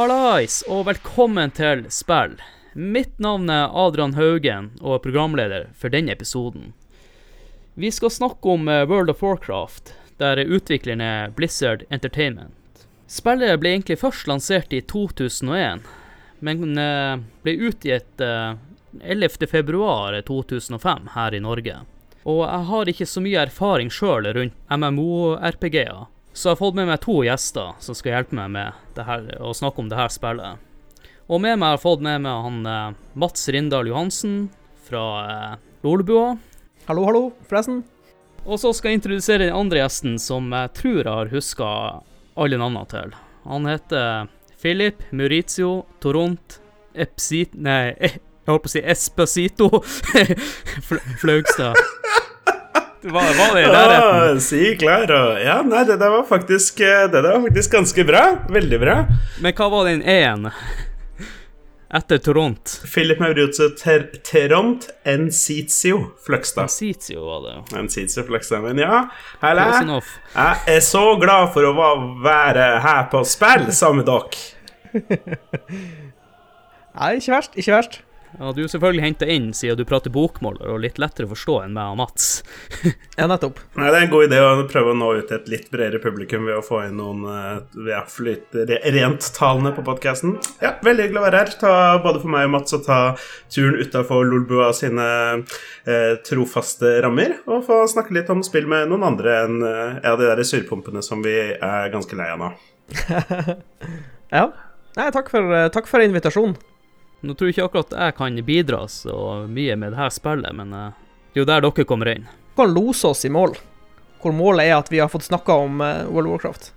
Hallais, og velkommen til spill. Mitt navn er Adrian Haugen og er programleder for denne episoden. Vi skal snakke om eh, World of Warcraft, der utvikleren er Blizzard Entertainment. Spillet ble egentlig først lansert i 2001, men eh, ble utgitt eh, 11. februar 2005 her i Norge. Og jeg har ikke så mye erfaring sjøl rundt MMO-RPG-er, så jeg har fått med meg to gjester som skal hjelpe meg med det her, å snakke om det her spillet. Og med meg har jeg fått med meg han eh, Mats Rindal Johansen fra eh, Lolebua. Hallo, hallo, forresten. Og så skal jeg introdusere den andre gjesten som jeg tror jeg har huska alle navnene til. Han heter Philip Maurizio Toront Epsit... Nei, jeg holdt på å si Espacito Fl- Flaugstad. Hva var det i nærheten? Si klaro. Ja, nei, det der var faktisk eh, Det der var faktisk ganske bra. Veldig bra. Men hva var den E-en? Etter Toront. Philip Maurizio ter Teront Encitio Fløgstad. Sitio var det. jo. Encitio Fløgstad. Men ja, helle. Jeg er så glad for å være her på spill sammen med dere. Nei, ikke verst, ikke verst. Ja, du er selvfølgelig henta inn siden du prater bokmål og litt lettere å forstå enn meg og Mats. Ja, nettopp. Nei, Det er en god idé å prøve å nå ut til et litt bredere publikum ved å få inn noen eh, ja, flyt, renttalende på podkasten. Ja, veldig hyggelig å være her. Ta, både for meg og Mats å ta turen utafor Lolbua sine eh, trofaste rammer, og få snakke litt om spill med noen andre enn eh, ja, de der surpumpene som vi er ganske lei av nå. Ja. Nei, takk for, eh, takk for invitasjonen. Nå tror jeg ikke akkurat jeg kan bidra så mye med det her spillet, men eh, det er jo der dere kommer inn. Vi kan lose oss i mål. Hvor målet er at vi har fått snakka om eh, World of Warcraft.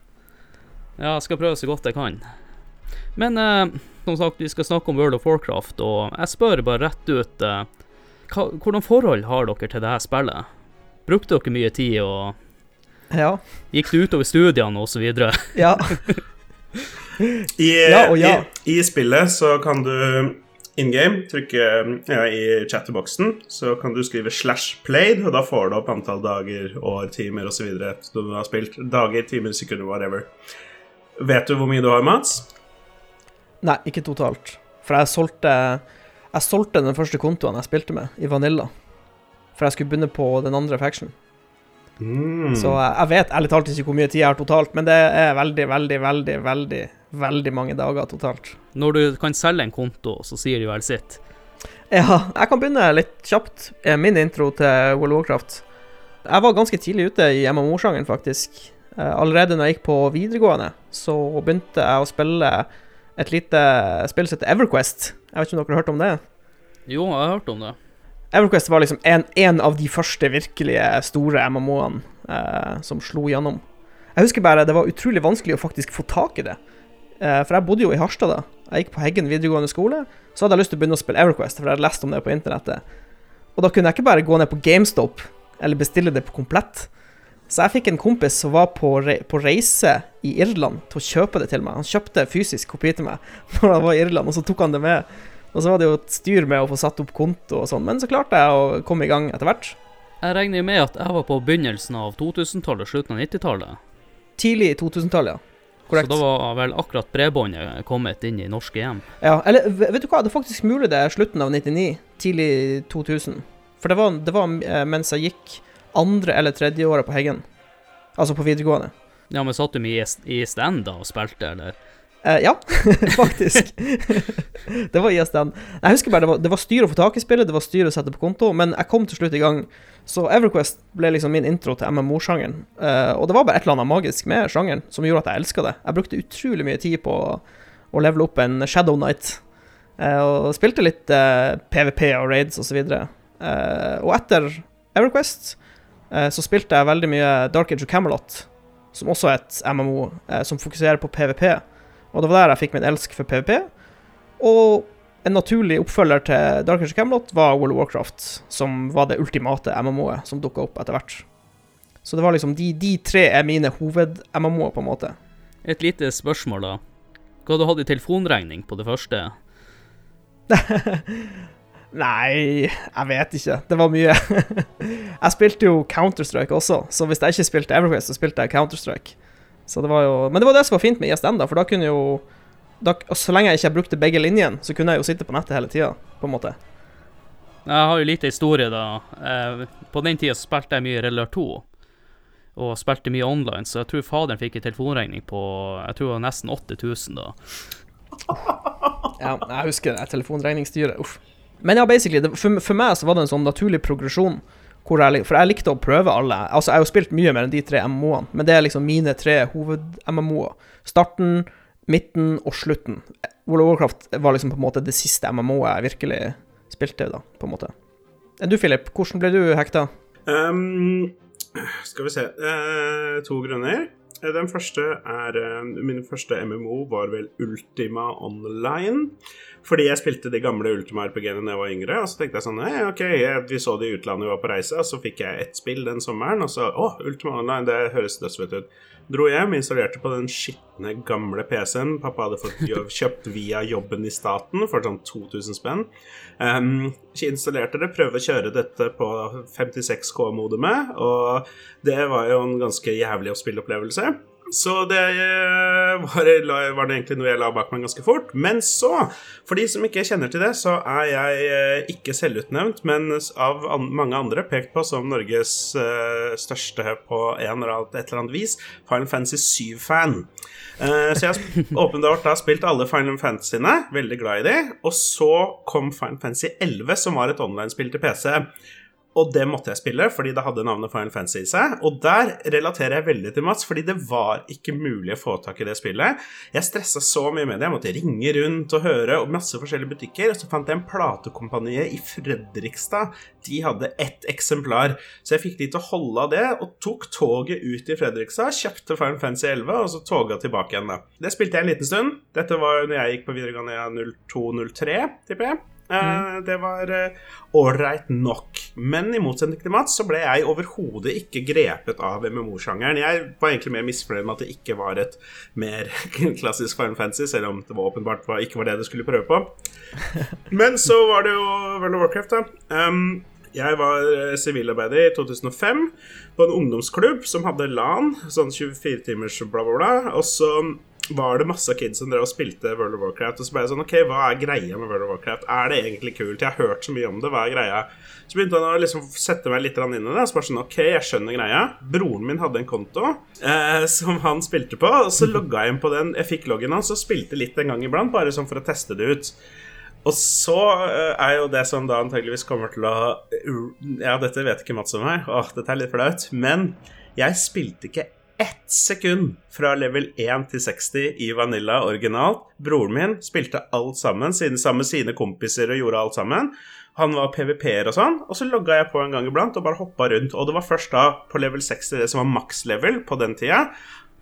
Ja, jeg skal prøve så godt jeg kan. Men eh, som sagt, vi skal snakke om World of Warcraft, og jeg spør bare rett ut eh, hva, Hvordan forhold har dere til det her spillet? Brukte dere mye tid, og Ja. gikk det utover studiene osv.? Ja. I, Ja ja. I, I spillet så kan du in game trykke ja, i chatterboksen, så kan du skrive slash played, og da får du opp antall dager, år, timer osv. du har spilt. Dager, timer, sekunder, whatever. Vet du hvor mye du har, Mats? Nei, ikke totalt. For jeg solgte Jeg solgte den første kontoen jeg spilte med, i Vanilla. For jeg skulle begynne på den andre faction. Mm. Så jeg, jeg vet ærlig talt ikke hvor mye tid jeg har totalt, men det er veldig, veldig, veldig, veldig, veldig mange dager totalt. Når du kan selge en konto, så sier de vel sitt. Ja, jeg kan begynne litt kjapt. Eh, Min intro til World of Warcraft. Jeg var ganske tidlig ute i MMO-sjangeren, faktisk. Eh, Allerede når jeg gikk på videregående, så begynte jeg å spille et lite spill som heter Everquest. Jeg vet ikke om dere har hørt om det? Jo, jeg har hørt om det. Everquest var liksom en, en av de første virkelige store MMO-ene eh, som slo gjennom. Jeg husker bare det var utrolig vanskelig å faktisk få tak i det. Eh, for jeg bodde jo i Harstad da. Jeg gikk på Heggen videregående skole. Så hadde jeg lyst til å begynne å spille Everquest, for jeg hadde lest om det på internettet. Og da kunne jeg ikke bare gå ned på GameStop eller bestille det på komplett. Så jeg fikk en kompis som var på, re på reise i Irland til å kjøpe det til meg. Han kjøpte fysisk kopi til meg når han var i Irland, og så tok han det med. Og så var det jo et styr med å få satt opp konto og sånn, men så klarte jeg å komme i gang etter hvert. Jeg regner jo med at jeg var på begynnelsen av 2000-tallet, slutten av 90-tallet. Tidlig i 2000-tallet, ja. Korrekt. Så da var vel akkurat bredbåndet kommet inn i norske hjem. Ja, eller vet du hva, det er faktisk mulig det er slutten av 99, tidlig 2000. For det var, det var eh, mens jeg gikk andre eller tredje året på Heggen. Altså på videregående. Ja, men satt du med i, i stand da og spilte, eller? Eh, ja, faktisk. det var ISDN. Jeg husker bare det var, det var styr å få tak i spillet, det var styr å sette på konto, men jeg kom til slutt i gang. Så Everquest ble liksom min intro til MMO-sjangeren. Uh, og det var bare et eller annet magisk med sjangeren som gjorde at jeg elska det. Jeg brukte utrolig mye tid på å, å levele opp en Shadow Knight. Uh, og spilte litt eh, PVP og raids osv. Uh, og etter Everquest eh, så spilte jeg veldig mye Dark Age of Camelot, som også er et MMO eh, som fokuserer på PVP. Og det var der jeg fikk min elsk for PVP. Og en naturlig oppfølger til Dark Age of Camelot var World of Warcraft, som var det ultimate MMO-et som dukka opp etter hvert. Så det var liksom de, de tre er mine hoved-MMO-er, på en måte. Et lite spørsmål, da. Hva du hadde i telefonregning på det første? Nei, jeg vet ikke. Det var mye. jeg spilte jo Counter-Strike også, så hvis jeg ikke spilte Everquest, så spilte jeg Counter-Strike. Så det var jo Men det var det som var fint med ISN, da, for da kunne jo da, så lenge jeg ikke brukte begge linjene, så kunne jeg jo sitte på nettet hele tida, på en måte. Jeg har jo lite historie, da. Eh, på den tida spilte jeg mye Relar 2, og spilte mye online, så jeg tror faderen fikk en telefonregning på jeg tror det var nesten 8000 da. Ja, jeg husker det telefonregningsstyret. Uff. Men ja, basically, det, for, for meg så var det en sånn naturlig progresjon. Jeg, for jeg likte å prøve alle. Altså, jeg har jo spilt mye mer enn de tre MMO-ene, men det er liksom mine tre hoved-MMO-er. Starten, midten og slutten. World of Warcraft var liksom på en måte det siste MMO-et jeg virkelig spilte, da, på en måte. Du, Philip, hvordan ble du hekta? Um, skal vi se uh, To grunner. Eh, Den første er eh, Min første MMO var vel Ultima Online. Fordi jeg spilte de gamle Ultima RPG-ene da jeg var yngre. Og så tenkte jeg sånn «Nei, OK, vi så det i utlandet, vi var på reise, og så fikk jeg ett spill den sommeren, og så Å, Ultima Online, det høres dødsfett ut. Dro hjem, installerte på den skitne, gamle PC-en pappa hadde fått kjøpt via jobben i staten for sånn 2000 spenn. Um, installerte det, prøvde å kjøre dette på 56K-modemet, og det var jo en ganske jævlig spillopplevelse. Så det eh, var, var det egentlig noe jeg la bak meg ganske fort. Men så, for de som ikke kjenner til det, så er jeg eh, ikke selvutnevnt, men av an mange andre pekt på som Norges uh, største på en eller annet, et eller annet vis Final Fantasy 7-fan. Uh, så jeg har åpenbart da spilt alle Final Fantasyene, veldig glad i de. Og så kom Final Fantasy 11, som var et online-spill til PC. Og det måtte jeg spille, fordi det hadde navnet Final Fantasy i seg. Og der relaterer jeg veldig til Mats, fordi det var ikke mulig å få tak i det spillet. Jeg stressa så mye med det. Jeg måtte ringe rundt og høre og masse forskjellige butikker. Og så fant jeg en platekompanie i Fredrikstad. De hadde ett eksemplar. Så jeg fikk de til å holde av det, og tok toget ut i Fredrikstad, kjøpte Final Fantasy 11, og så toga tilbake igjen, da. Det spilte jeg en liten stund. Dette var jo når jeg gikk på videregående 02-03, tipper jeg. Eh, Det var ålreit nok. Men i motsetning til Mats så ble jeg overhodet ikke grepet av MMO-sjangeren. Jeg var egentlig mer misfornøyd med at det ikke var et mer klassisk Final Fantasy, selv om det var åpenbart ikke var det det skulle prøve på. Men så var det jo World of Warcraft, da. Um, jeg var eh, sivilarbeider i 2005 på en ungdomsklubb som hadde LAN, sånn 24 timers bla, bla, bla. Og så var det masse kids som drev og spilte World of Warcraft. Og så ble jeg sånn OK, hva er greia med World of Warcraft? Er det egentlig kult? Jeg har hørt så mye om det. Hva er greia? Så begynte han å liksom sette meg litt inn i det. Og Så bare sånn OK, jeg skjønner greia. Broren min hadde en konto eh, som han spilte på, og så logga jeg inn på den. Jeg fikk loggen hans og spilte litt en gang iblant, bare sånn for å teste det ut. Og så eh, er jo det som da antageligvis kommer til å Ja, dette vet ikke Mats om meg. Åh, dette er litt flaut. Men jeg spilte ikke ett sekund fra level 1 til 60 i Vanilla originalt. Broren min spilte alt sammen siden sammen sine kompiser og gjorde alt sammen. Han var PVP-er og sånn, og så logga jeg på en gang iblant og bare hoppa rundt. Og det var først da, på level 60, det som var maks level på den tida,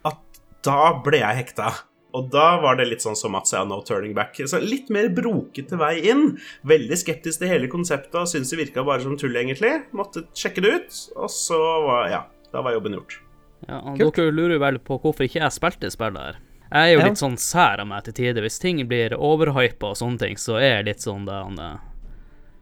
at da ble jeg hekta. Og da var det litt sånn som Mats sa, no turning back. Så litt mer brokete vei inn. Veldig skeptisk til hele konseptet og syntes det virka bare som tull, egentlig. Måtte sjekke det ut, og så var Ja, da var jobben gjort. Ja. Dere lurer vel på hvorfor ikke jeg spilte spillet her. Jeg er jo Ja. litt sånn sær av meg til tider. Hvis ting blir overhypa og sånne ting, så er jeg litt sånn det eh,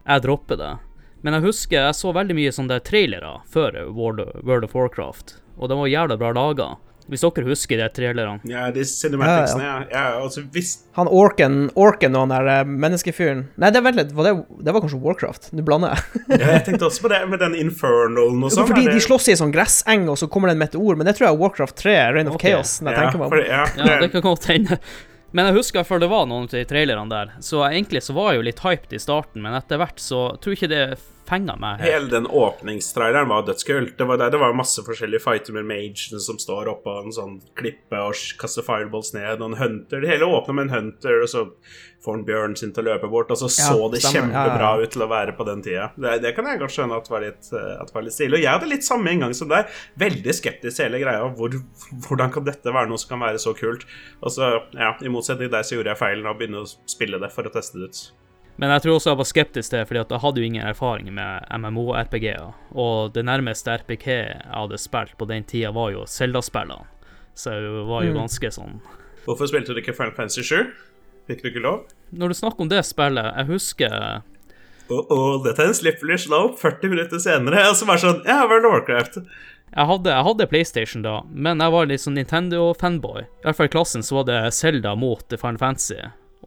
Jeg dropper det. Men jeg husker jeg så veldig mye sånne trailere før World, World of Warcraft, og de var jævla bra laga. Hvis dere husker de trailerne. Ja, de cinematicsene, ja. ja. altså, hvis Han orken, orken og han der eh, menneskefyren Nei, det, vent litt, var det, det var kanskje Warcraft. Nå blander jeg. ja, Jeg tenkte også på det med den infernalen og sånn. Fordi det... de slåss i en sånn gresseng, og så kommer det en meteor. Men det tror jeg er Warcraft 3, Rain of okay. Chaos. Når jeg ja, tenker meg om. ja, Ja, det kan godt hende. Men jeg husker før det var noen av de trailerne der, så egentlig så var jeg jo litt hyped i starten, men etter hvert så tror jeg ikke det fenga meg helt. Hele den åpningstraileren var dødskult. Det var, der, det var masse forskjellige fighter med magen som står oppå en sånn klippe og kaster fireballs ned, og en hunter. Det hele åpner med en hunter, og så får han bjørnen sin til å løpe bort, og så Ja, så det stemmer. Kjempebra ut til å være på den tida. Det, det kan jeg godt skjønne at var litt, eh, at var litt stilig. Og jeg hadde litt samme inngang som deg. Veldig skeptisk til hele greia. Hvor, hvordan kan dette være noe som kan være så kult? Og så, ja, i motsetning til deg så gjorde jeg feilen av å begynne å spille det for å teste det ut. Men jeg tror også jeg var skeptisk til fordi at jeg hadde jo ingen erfaring med MMO-RPG-er. Og det nærmeste RPG jeg hadde spilt på den tida, var jo Zelda-spillene. Så jeg var jo Mm. ganske sånn Hvorfor spilte du ikke Final Fantasy 7? Fikk du ikke lov? Når du snakker om det spillet, jeg husker Oh, oh, dette er en slippery slope 40 minutter senere. Og så bare sånn Ja, World of Warcraft. Jeg hadde, jeg hadde PlayStation da, men jeg var litt sånn Nintendo-fanboy. I hvert fall i klassen så var det Zelda mot Final Fantasy.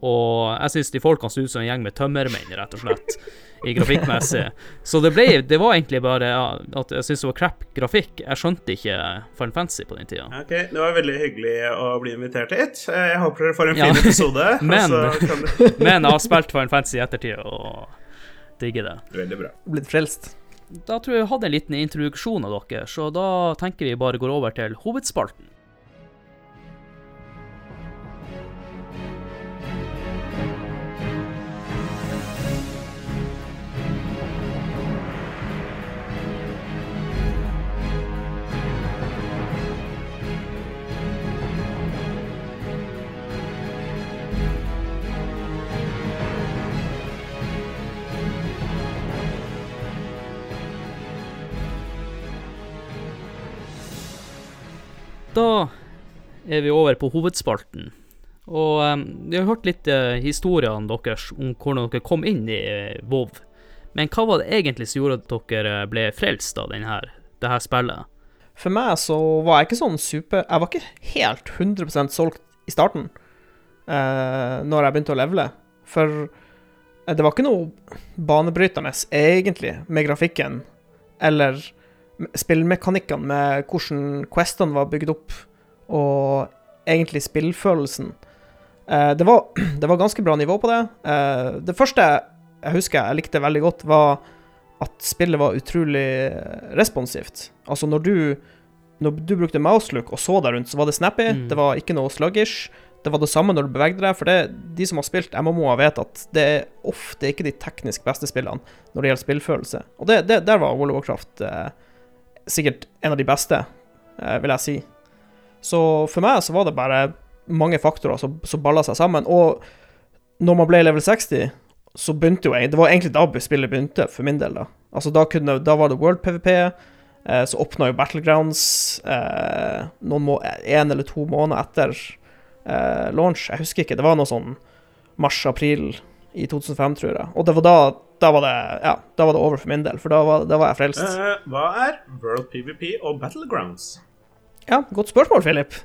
Og jeg syns de folkene så ut som en gjeng med tømmermenn, rett og slett, i grafikkmessig. Så det ble Det var egentlig bare ja, at jeg syntes det var crap grafikk. Jeg skjønte ikke Final Fantasy på den tida. Ok, Det var veldig hyggelig å bli invitert hit. Jeg håper dere får en Ja. fin episode. Men- så Men jeg har spilt Final Fantasy i ettertid og digger det. Veldig bra. Blitt frelst. Da tror jeg vi hadde en liten introduksjon av dere, så da tenker vi bare går over til hovedspalten. Da er vi over på hovedspalten. Og um, vi har hørt litt uh, historiene deres om hvordan dere kom inn i uh, WoW. Men hva var det egentlig som gjorde at dere ble frelst av denne, det her spillet? For meg så var jeg ikke sånn super Jeg var ikke helt 100% solgt i starten, uh, når jeg begynte å levele. For det var ikke noe banebrytende, egentlig, med grafikken eller spillmekanikkene, med hvordan questene var bygd opp, og egentlig spillfølelsen. Eh, det, var, det var ganske bra nivå på det. Eh, det første jeg husker jeg likte veldig godt, var at spillet var utrolig responsivt. Altså, når du, når du brukte mouselook og så deg rundt, så var det snappy. Mm. Det var ikke noe sluggish. Det var det samme når du bevegde deg. For det, de som har spilt MMO-er, vet at det er ofte ikke de teknisk beste spillene når det gjelder spillfølelse. Og det, det, der var World of Warcraft eh, sikkert en av de beste, eh, vil jeg si. Så for meg så var det bare mange faktorer som, som balla seg sammen. Og når man ble level 60 så begynte jo jeg Det var egentlig da spillet begynte, for min del. Da Altså da, kunne, da var det World PVP. Eh, så åpna jo Battlegrounds eh, noen må, en eller to måneder etter eh, launch. Jeg husker ikke. Det var noe sånn mars-april i 2005, tror jeg. Og det var da da var det, ja, da var det over for min del, for da var, da var jeg frelst. Uh, hva er World PVP og Battlegrounds? Ja, godt spørsmål, Philip.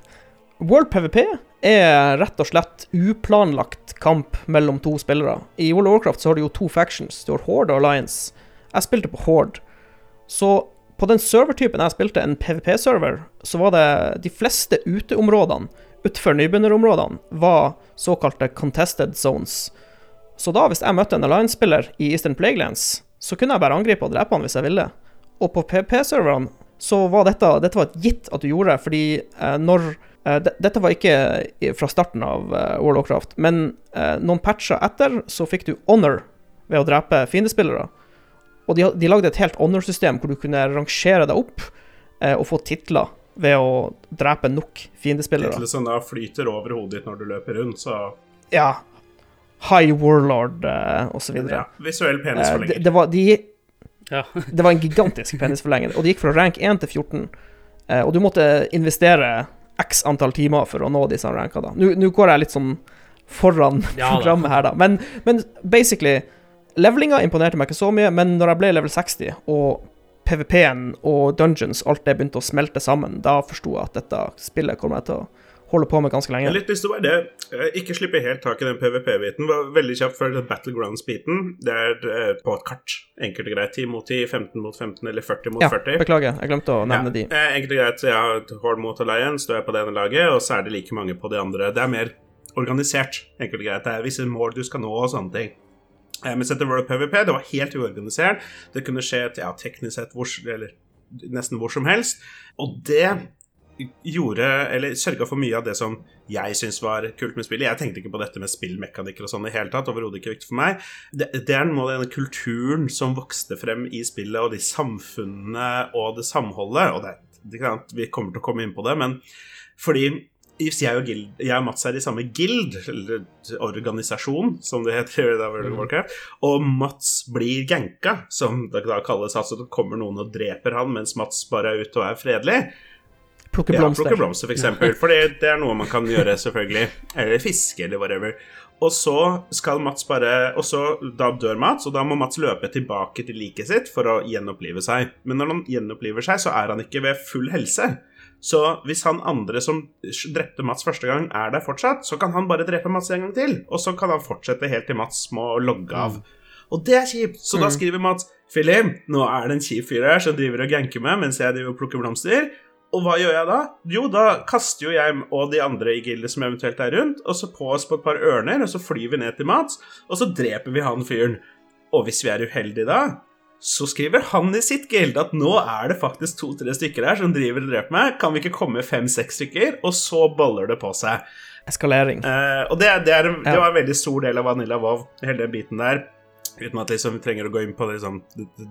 World PVP er rett og slett uplanlagt kamp mellom to spillere. I World of Warcraft så har du jo to factions. Du har Horde og Alliance. Jeg spilte på Horde. Så på den servertypen jeg spilte, en PVP-server, så var det de fleste uteområdene utenfor nybegynnerområdene var såkalte contested zones. Så da, hvis jeg møtte en Alliance-spiller i Eastern Plaguelands, så kunne jeg bare angripe og drepe han hvis jeg ville. Og på PVP-serverne så var dette, dette var et gitt at du gjorde, fordi eh, når eh, de, Dette var ikke fra starten av eh, World of Craft, men eh, noen patcher etter så fikk du honor ved å drepe fiendespillere. Og de, de lagde et helt honor-system hvor du kunne rangere deg opp eh, og få titler ved å drepe nok fiendespillere. Da flyter over hodet ditt når du løper rundt, så Ja. High Warlord eh, og så ja, visuell penisforlenger. det, det, var, de, Ja. det var en gigantisk penisforlenger, og det gikk fra rank 1 til 14. Eh, og du måtte investere x antall timer for å nå disse rankene. Nå nå går jeg litt sånn foran Ja programmet her, da. Men, men basically Levelinga imponerte meg ikke så mye, men når jeg ble level 60, og PVP-en og dungeons, alt det begynte å smelte sammen, da forsto jeg at dette spillet kommer jeg til å holde på med ganske Jeg lenge. har litt lyst til å være det. ikke slippe helt tak i den PVP-biten. Var Veldig kjapt før Battlegrounds-biten. Det er eh, på et kart. Enkelt og greit. 10 mot 10, 15 mot 15 eller 40 mot Ja, 40. beklager, jeg glemte å nevne de. eh, enkelt og greit, jeg har Horde mot Alliance, står jeg på det ene laget, og så er det like mange på de andre. Det er mer organisert, enkelt og greit. Det er visse mål du skal nå og sånne ting. Men etter World PVP, det var helt uorganisert. Det kunne skje ja, teknisk sett hvor, eller nesten hvor som helst. Og det gjorde, eller sørga for mye av det som jeg syns var kult med spillet. Jeg tenkte ikke på dette med spillmekanikker og sånn i hele tatt. Overhodet ikke viktig for meg. Det, det er noe av denne kulturen som vokste frem i spillet, og de samfunnene og det samholdet. Og det, det kan, vi kommer til å komme inn på det, men fordi hvis jeg og, guild, jeg og Mats er i samme guild, eller organisasjon, som det heter i World of Warcraft, og Mats blir ganka, som det da kalles, altså det kommer noen og dreper han mens Mats bare er ute og er fredelig, Plukke ja, plukke blomster, for eksempel. For det, det er noe man kan gjøre, selvfølgelig. Eller fiske, eller whatever. Og så skal Mats bare Og så da dør Mats, og da må Mats løpe tilbake til liket sitt for å gjenopplive seg. Men når han gjenoppliver seg, så er han ikke ved full helse. Så hvis han andre som drepte Mats første gang, er der fortsatt, så kan han bare drepe Mats en gang til. Og så kan han fortsette helt til Mats må logge av. Og det er kjipt. Så da skriver Mats Philip, nå er det en kjip fyr her som driver og ganker meg mens jeg driver og plukker blomster. Og hva gjør jeg da? Jo, da kaster jo jeg og de andre i gildet som eventuelt er rundt, og så på oss på et par ørner, og så flyr vi ned til Mats, og så dreper vi han fyren. Og hvis vi er uheldige da, så skriver han i sitt gilde at nå er det faktisk to-tre stykker her som driver og dreper meg. Kan vi ikke komme fem-seks stykker? Og så baller det på seg. Eskalering. Eh, og det, det, er, det var en veldig stor del av Vanilla Vov, hele den biten der. Uten at liksom, vi trenger å gå inn på liksom,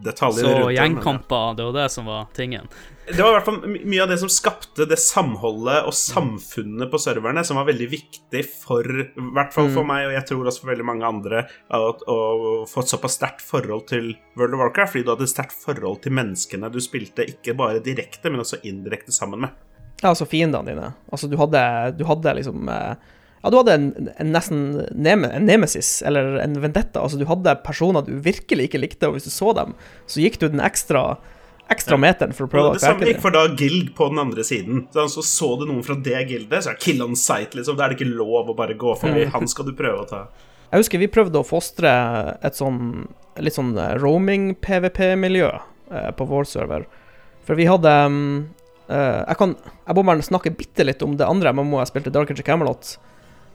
detaljer Så rundt gjengkamper, det var det som var tingen. Det var i hvert fall mye av det som skapte det samholdet og samfunnet på serverne, som var veldig viktig for i hvert fall for meg, og jeg tror også for veldig mange andre, å få et såpass sterkt forhold til World of Warcraft, fordi du hadde et sterkt forhold til menneskene du spilte, ikke bare direkte, men også indirekte sammen med. Ja, altså fiendene dine. Altså, du hadde, du hadde liksom eh, Ja, du hadde en, en nesten neme, en nemesis, eller en vendetta. Altså, du hadde personer du virkelig ikke likte, og hvis du så dem, så gikk du den ekstra, ekstra meteren for å prøve å det samme gikk for da Guild på den andre siden. Så, så, så du noen fra det gildet, så er kill on sight, liksom. Da er det ikke lov å bare gå forbi. Han skal du prøve å ta. Jeg husker vi prøvde å fostre et sånn litt sånn roaming-PVP-miljø eh, på vår server. For vi hadde um, eh, jeg, kan, jeg må bare snakke bitte litt om det andre MMO jeg spilte, Dark Age Camelot.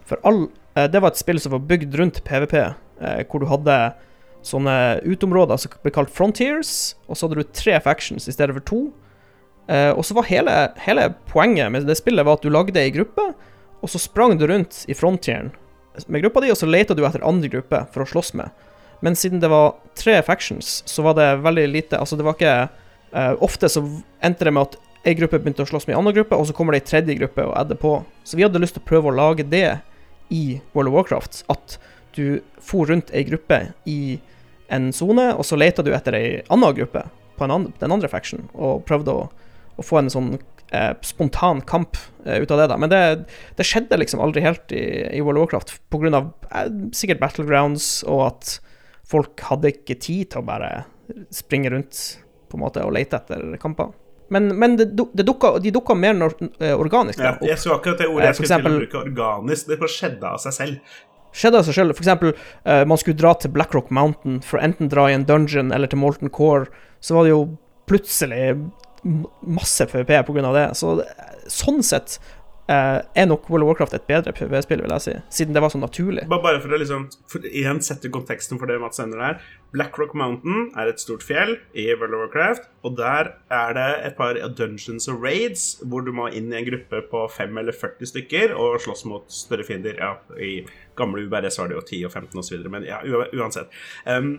For all, eh, det var et spill som var bygd rundt PVP, eh, hvor du hadde sånne utområder som ble kalt frontiers, og så hadde du tre factions i stedet for to. Eh, og så var hele, hele poenget med det spillet var at du lagde ei gruppe, og så sprang du rundt i frontieren med gruppa di, og så leita du etter andre grupper for å slåss med. Men siden det var tre factions, så var det veldig lite Altså, det var ikke eh, Ofte så endte det med at ei gruppe begynte å slåss med ei anna gruppe, og så kommer det ei tredje gruppe og adder på. Så vi hadde lyst til å prøve å lage det i World of Warcraft. At du for rundt ei gruppe i en sone, og så leita du etter ei anna gruppe på annen, den andre faction, og prøvde å, å få en sånn eh, spontan kamp eh, ut av det. da Men det, det skjedde liksom aldri helt i, i World of Warcraft pga. Eh, sikkert battlegrounds, og at folk hadde ikke tid til å bare springe rundt på en måte og lete etter kamper. Men, men det, det dukka, de dukka mer når, eh, organisk. Ja, da, opp. jeg så akkurat det ordet Eh, jeg skulle skulle til å bruke, organisk. Det bare skjedde av seg selv. skjedde av seg selv. For eksempel, eh, man skulle dra til Blackrock Mountain for enten dra i en dungeon eller til Molten Core, så var det jo plutselig masse PVP av det. Så sånn sett er nok World of Warcraft et bedre PV-spill, vil jeg si, siden det var så naturlig. Bare for å liksom for, igjen sette konteksten for det Mats sender der. Blackrock Mountain er et stort fjell i World of Warcraft, og der er det et par dungeons og raids hvor du må inn i en gruppe på 5 eller 40 stykker og slåss mot større fiender. Ja, i gamle UBRS var det jo 10 og 15 osv., men ja, uansett. Um,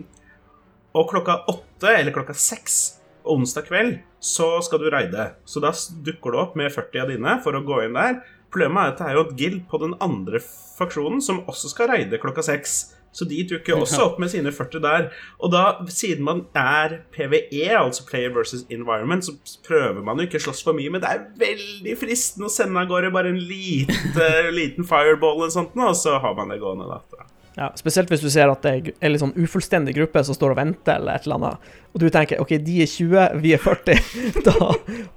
og klokka åtte eller klokka seks onsdag kveld så skal du raide. Så da dukker du opp med 40 av dine for å gå inn der. Problemet er at det er jo et guild på den andre faksjonen som også skal raide klokka seks. Så de dukker også opp med sine 40 der. Og da, siden man er PVE, altså Player versus Environment, så prøver man jo ikke å slåss for mye, men det er veldig fristende å sende av gårde bare en lite, liten fireball eller sånt, og så har man det gående, da. Ja, spesielt hvis du ser at det er en litt sånn ufullstendig gruppe som står og venter, eller et eller annet, og du tenker OK, de er 20, vi er 40, da,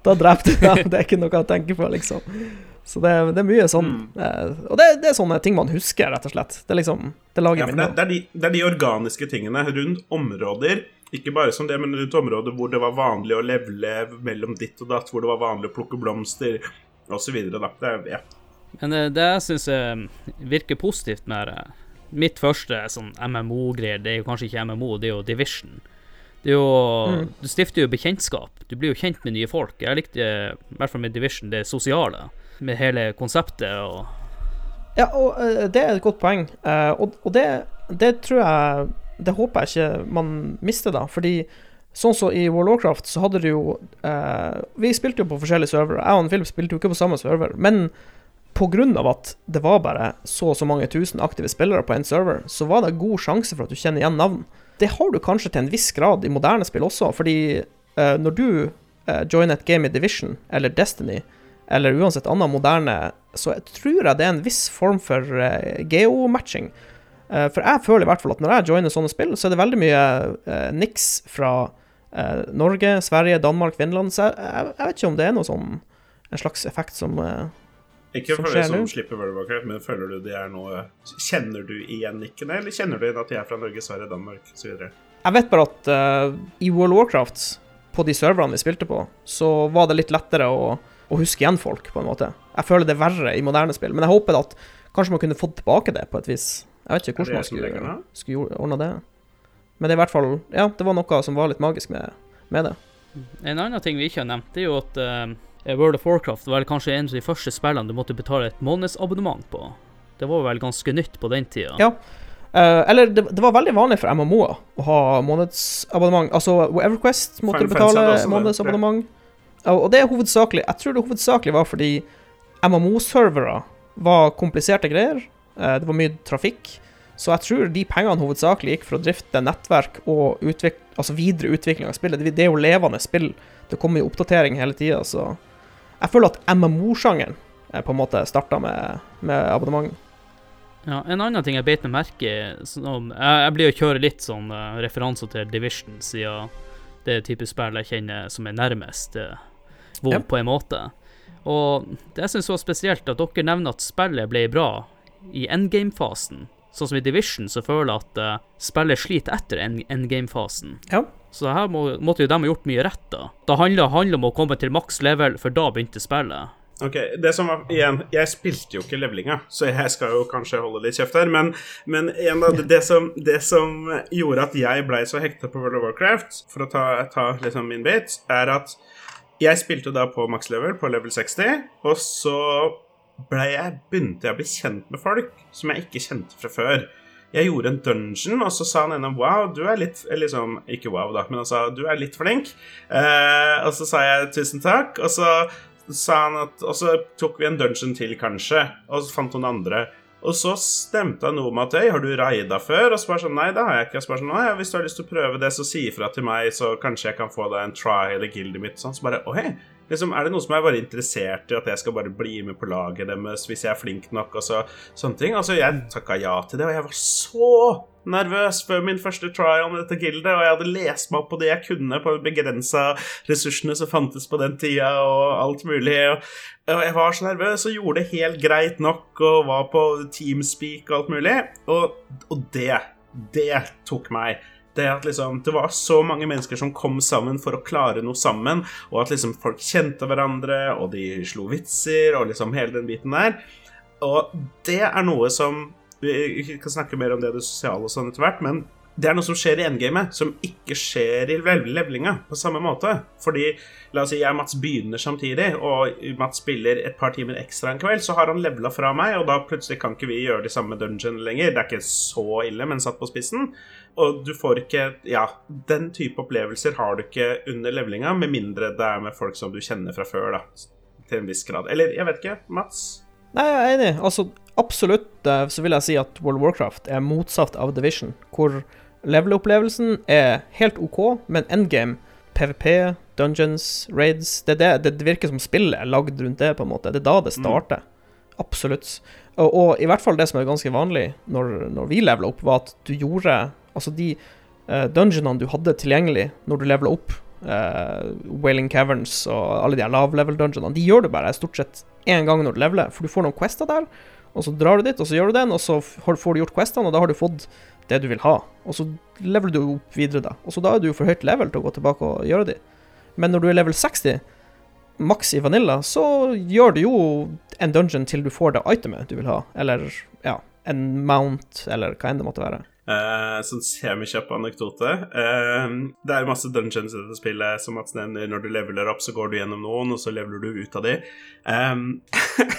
da drepte du dem. Det er ikke noe å tenke på, liksom. Så det, det er mye sånn. eh, Og det, det er sånne ting man husker, rett og slett. Det er liksom Det lager Ja, det, minner. det, de, det er de organiske tingene rundt områder. Ikke bare som det, men rundt områder hvor det var vanlig å levele mellom ditt og datt, hvor det var vanlig å plukke blomster osv. Det ja. Men det, det jeg syns virker positivt med det Mitt første sånn MMO-greier, det er jo kanskje ikke MMO, det er jo Division. Det er jo Du stifter jo bekjentskap. Du blir jo kjent med nye folk. Jeg likte, i hvert fall med Division, det sosiale. Med hele konseptet og Ja, og eh, det er et godt poeng. Eh, og og det, det tror jeg Det håper jeg ikke man mister, da. Fordi sånn som i World of Warcraft, så hadde du jo eh, Vi spilte jo på forskjellige servere. Jeg og Philip spilte jo ikke på samme server. Men av at det var bare så og så mange tusen aktive spillere på en server, så var det god sjanse for at du kjenner igjen navn. Det har du kanskje til en viss grad i moderne spill også, fordi eh, når du eh, joiner et game i Division eller Destiny, eller uansett annet moderne så jeg tror jeg det er en viss form for uh, geomatching. Uh, for jeg føler i hvert fall at når jeg joiner sånne spill, så er det veldig mye uh, niks fra uh, Norge, Sverige, Danmark, Finland. Så jeg, jeg, vet ikke om det er noe sånn en slags effekt som Ikke for skjer de som slipper World of Warcraft, men føler du de er noe Kjenner du igjen nikkene, eller kjenner du igjen at de er fra Norge, Sverige, Danmark osv.? Jeg vet bare at uh, i World of Warcraft, på de serverne vi spilte på, så var det litt lettere å, å huske igjen folk, på en måte. Jeg føler det er verre i moderne spill, men jeg håper at kanskje man kunne fått tilbake det på et vis. Jeg vet ikke hvordan man skulle, skulle ordna det. Men det er i hvert fall Ja, det var noe som var litt magisk med, med det. En annen ting vi ikke har nevnt, det er jo at eh, World of Warcraft var vel kanskje en av de første spillene du måtte betale et månedsabonnement på. Det var vel ganske nytt på den tida. Ja. Uh, eller det, det var veldig vanlig for MMO-er å ha månedsabonnement. Altså Everquest måtte Final du betale det, månedsabonnement. Ja, Og det er hovedsakelig Jeg tror det hovedsakelig var fordi MMO-servere var kompliserte greier. Uh, det var mye trafikk. Så jeg tror de pengene hovedsakelig gikk for å drifte nettverk og utvik altså videre utvikling av spillet. Det det er jo levende spill. Det kommer jo oppdatering hele tida, så Jeg føler at MMO-sjangeren eh, på en måte starta med, med abonnement. Ja, En annen ting jeg beit meg merke som, Jeg, jeg blir å kjøre litt sånn uh, referanser til Division, siden det er type spill jeg kjenner som er nærmest uh, WoW Ja. på en måte. Og det jeg syns var spesielt, at dere nevner at spillet ble bra i endgame-fasen. Sånn som i Division, så føler jeg at uh, spillet sliter etter endgame-fasen. Ja. Så her må, måtte jo de ha gjort mye rett, da. Det handler, det om å komme til maks level, for da begynte spillet. Ok, det som var, igjen, Jeg spilte jo ikke levelinga, så jeg skal jo kanskje holde litt kjeft her. Men, men igjen da, det, som, det som gjorde at jeg blei så hekta på World of Warcraft, for å ta, ta liksom min bit, er at jeg spilte da på max level, på level 60, og så ble jeg, begynte jeg å bli kjent med folk som jeg ikke kjente fra før. Jeg gjorde en dungeon, og så sa han ene Wow, du er litt eller liksom, Ikke wow, da, men han sa du er litt flink. Eh, og så sa jeg tusen takk, og så sa han at Og så tok vi en dungeon til, kanskje, og så fant noen andre. Og så stemte han noe med at Øy, har du raida før? Og så bare sånn Nei, det har jeg ikke. Og så bare sånn Nei, hvis du har lyst til å prøve det, så si ifra til meg, så kanskje jeg kan få deg en try eller gildet mitt. Sånn, så bare Å, hei. Liksom, er det noen som er bare interessert i at jeg skal bare bli med på laget deres hvis jeg er flink nok, og så sånne ting? Altså, jeg takka ja til det, og jeg var så nervøs før min første trial med dette gildet, og jeg hadde lest meg opp på det jeg kunne på begrensa ressursene som fantes på den tida, og alt mulig. Og jeg var så nervøs og gjorde det helt greit nok og var på teamspeak og alt mulig, og, og det, det tok meg. Det at liksom, det var så mange mennesker som kom sammen for å klare noe sammen, og at liksom folk kjente hverandre, og de slo vitser, og liksom hele den biten der. Og det er noe som Vi kan snakke mer om det, det sosiale og sånn etter hvert, men det er noe som skjer i endgamet, som ikke skjer i level- levelinga på samme måte. Fordi, la oss si jeg og Mats begynner samtidig, og Mats spiller et par timer ekstra en kveld, så har han levela fra meg, og da plutselig kan ikke vi gjøre de samme dungeon lenger. Det er ikke så ille, men satt på spissen. Og du får ikke Ja, den type opplevelser har du ikke under levelinga, med mindre det er med folk som du kjenner fra før, da. Til en viss grad. Eller, jeg vet ikke. Mats? Nei, jeg er enig. Altså, absolutt eh, så vil jeg si at World of Warcraft er motsatt av Division, hvor level-opplevelsen er helt OK, men endgame, PVP, dungeons, raids det, det, det virker som spillet er lagd rundt det, på en måte. Det er da det starter. Absolutt. Og, og i hvert fall det som er ganske vanlig når, når vi levela opp, var at du gjorde Altså, de uh, dungeonene du hadde tilgjengelig når du levela opp, uh, Wailing Caverns og alle de lavlevel-dungeonene, de gjør du bare stort sett én gang når du leveler, for du får noen quester der, og så drar du dit, og så gjør du den, og så får du gjort questene, og da har du fått det du vil ha. Og så leveler du opp videre, da. Og så da er du jo for høyt level til å gå tilbake og gjøre de. Men når du er level 60, maks i Vanilla, så gjør du jo en dungeon til du får det itemet du vil ha, eller ja, en mount, eller hva enn det måtte være. Eh, sånn semikjapp anekdote. Uh, det er masse dungeons i dette spillet, som Mats nevner. Når du leveler opp, så går du gjennom noen, og så leveler du ut av de. Um,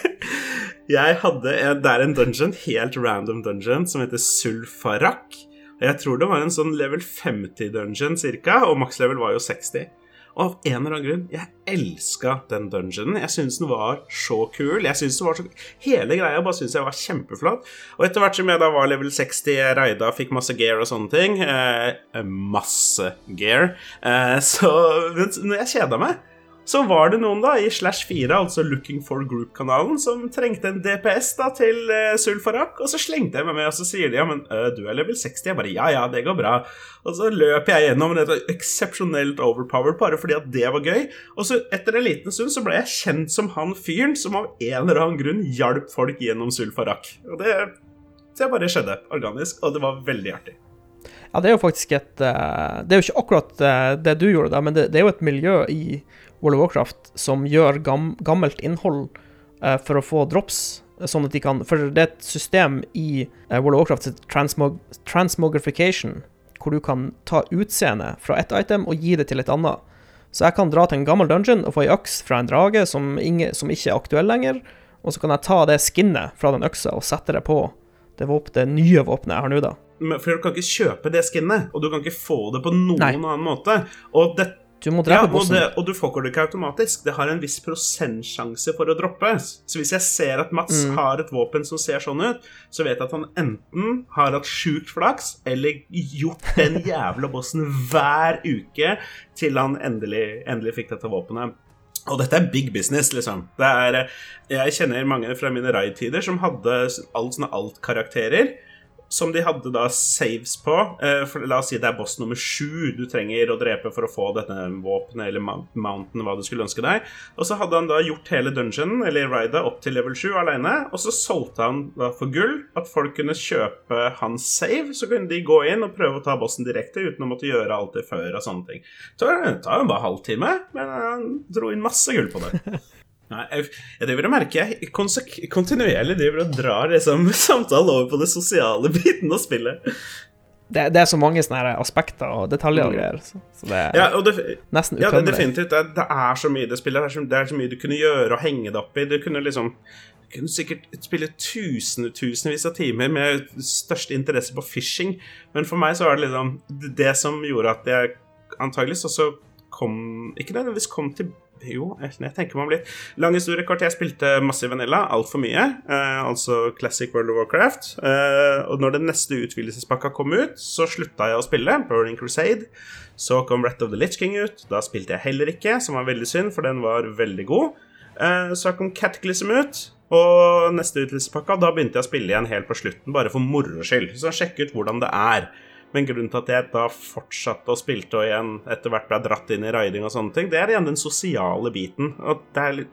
jeg hadde en, Det er en dungeon, helt random dungeon, som heter Sulfarak. Jeg tror det var en sånn level 50-dungeon cirka, og makslevel var jo 60. Og av en eller annen grunn, jeg elska den dungeonen. Jeg syns den var så kul. Jeg synes den var så Hele greia bare syns jeg var kjempeflott. Og etter hvert som jeg da var level 60, jeg raida, fikk masse gear og sånne ting eh, Masse gear. Eh, så når jeg kjeda meg så var det noen da i Slash 4, altså Looking for Group-kanalen, som trengte en DPS da til uh, Sulfarak, og så slengte jeg meg med, og så sier de ja, men uh, du er level 60. Jeg bare ja, ja, det går bra. Og så løper jeg gjennom dette eksepsjonelt overpowered bare fordi at det var gøy. Og så etter en liten stund så ble jeg kjent som han fyren som av en eller annen grunn hjalp folk gjennom Sulfarak. Og det, det bare skjedde organisk, og det var veldig artig. Ja, det er jo faktisk et uh, Det er jo ikke akkurat uh, det du gjorde, da, men det, det, er jo et miljø i World of Warcraft som gjør gam, gammelt innhold uh, for å få drops, sånn at de kan For det er et system i World of Warcraft transmog, transmogrification, hvor du kan ta utseende fra ett item og gi det til et annet. Så jeg kan dra til en gammel dungeon og få ei øks fra en drage som, inge, som ikke er aktuell lenger, og så kan jeg ta det skinnet fra den øksa og sette det på det, våpen, det nye våpenet jeg har nå, da. For du kan ikke kjøpe det skinnet, og du kan ikke få det på noen Nei. annen måte. Og det, du må drepe ja, bossen. Og, det, og du får det ikke automatisk. Det har en viss prosentsjanse for å droppe. Så hvis jeg ser at Mats mm. har et våpen som ser sånn ut, så vet jeg at han enten har hatt sjukt flaks, eller gjort den jævla bossen hver uke til han endelig, endelig fikk dette våpenet. Og dette er big business, liksom. Det er, jeg kjenner mange fra mine raid-tider som hadde alt sånne alt-karakterer som de hadde da saves på. Eh, for La oss si det er boss nummer sju du trenger å drepe for å få dette våpenet eller mountain, hva du skulle ønske deg. Og så hadde han da gjort hele dungeonen, eller rida, opp til level 7 alene. Og så solgte han da for gull at folk kunne kjøpe hans save. Så kunne de gå inn og prøve å ta bossen direkte uten å måtte gjøre alt det før og sånne ting. Det tar jo bare halvtime, men han dro inn masse gull på det. Nei, jeg, jeg driver og merker jeg kontinuerlig driver og drar liksom, samtalen over på det sosiale biten av spillet. Det, det, er så mange sånne aspekter og detaljer og mm. greier. Så, så det er ja, det, nesten utømmelig. Ja, det, definitivt. Det, det, er så mye det spillet. Det er så, det er så mye du kunne gjøre og henge det opp i. Du kunne liksom du kunne sikkert spille tusen, tusenvis av timer med største interesse på fishing, men for meg så var det liksom det som gjorde at jeg antageligvis også kom Ikke nødvendigvis kom til jo, jeg, tenker meg om litt. Lang historie kort. Jeg spilte masse Vanilla, altfor mye. Eh, altså Classic World of Warcraft. Eh, og når den neste utvidelsespakka kom ut, så slutta jeg å spille. Burning Crusade. Så kom Rat of the Litch King ut. Da spilte jeg heller ikke, som var veldig synd, for den var veldig god. Eh, så kom Cataclysm ut. Og neste utvidelsespakka, da begynte jeg å spille igjen helt på slutten, bare for moro skyld. Så sjekk ut hvordan det er. Men grunnen til at jeg da fortsatte å spilte og igjen etter hvert ble dratt inn i riding og sånne ting, det er igjen den sosiale biten. Og det er,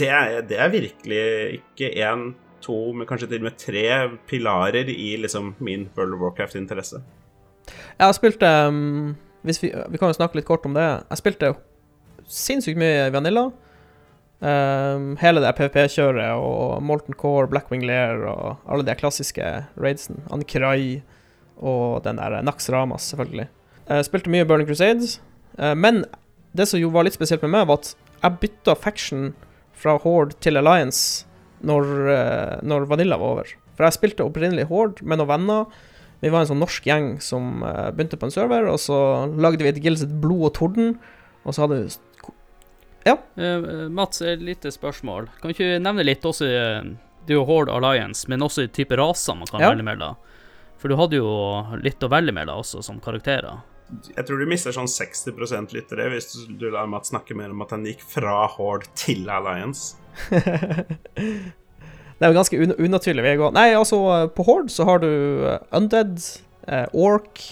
det er, det er virkelig ikke én, to, men kanskje til og med tre pilarer i liksom min World of Warcraft-interesse. Jeg har spilt um, vi, vi, kan jo snakke litt kort om det. Jeg spilte sinnssykt mye Vanilla. Um, hele det PVP-kjøret og Molten Core, Blackwing Lair og alle de klassiske raidsene. Ankrai og den der Nax Ramas, selvfølgelig. Jeg spilte mye Burning Crusades, eh, men det som jo var litt spesielt med meg, var at jeg bytta faction fra Horde til Alliance når, eh, når Vanilla var over. For jeg spilte opprinnelig Horde med noen venner. Vi var en sånn norsk gjeng som begynte på en server, og så lagde vi et gildset Blod og torden. Og så hadde vi Ja? Uh, Mats, et lite spørsmål. Kan du ikke nevne litt også Det er jo Horde Alliance, men også type raser man kan ja. velge mellom? For du hadde jo litt å velge med da også, som karakterer. Jeg tror du mister sånn 60% lyttere hvis du lar Matt snakke mer om at han gikk fra Horde til Alliance. det er jo ganske un unaturlig vei å gå. Nei, altså, på Horde så har du eh, Undead, eh, Ork,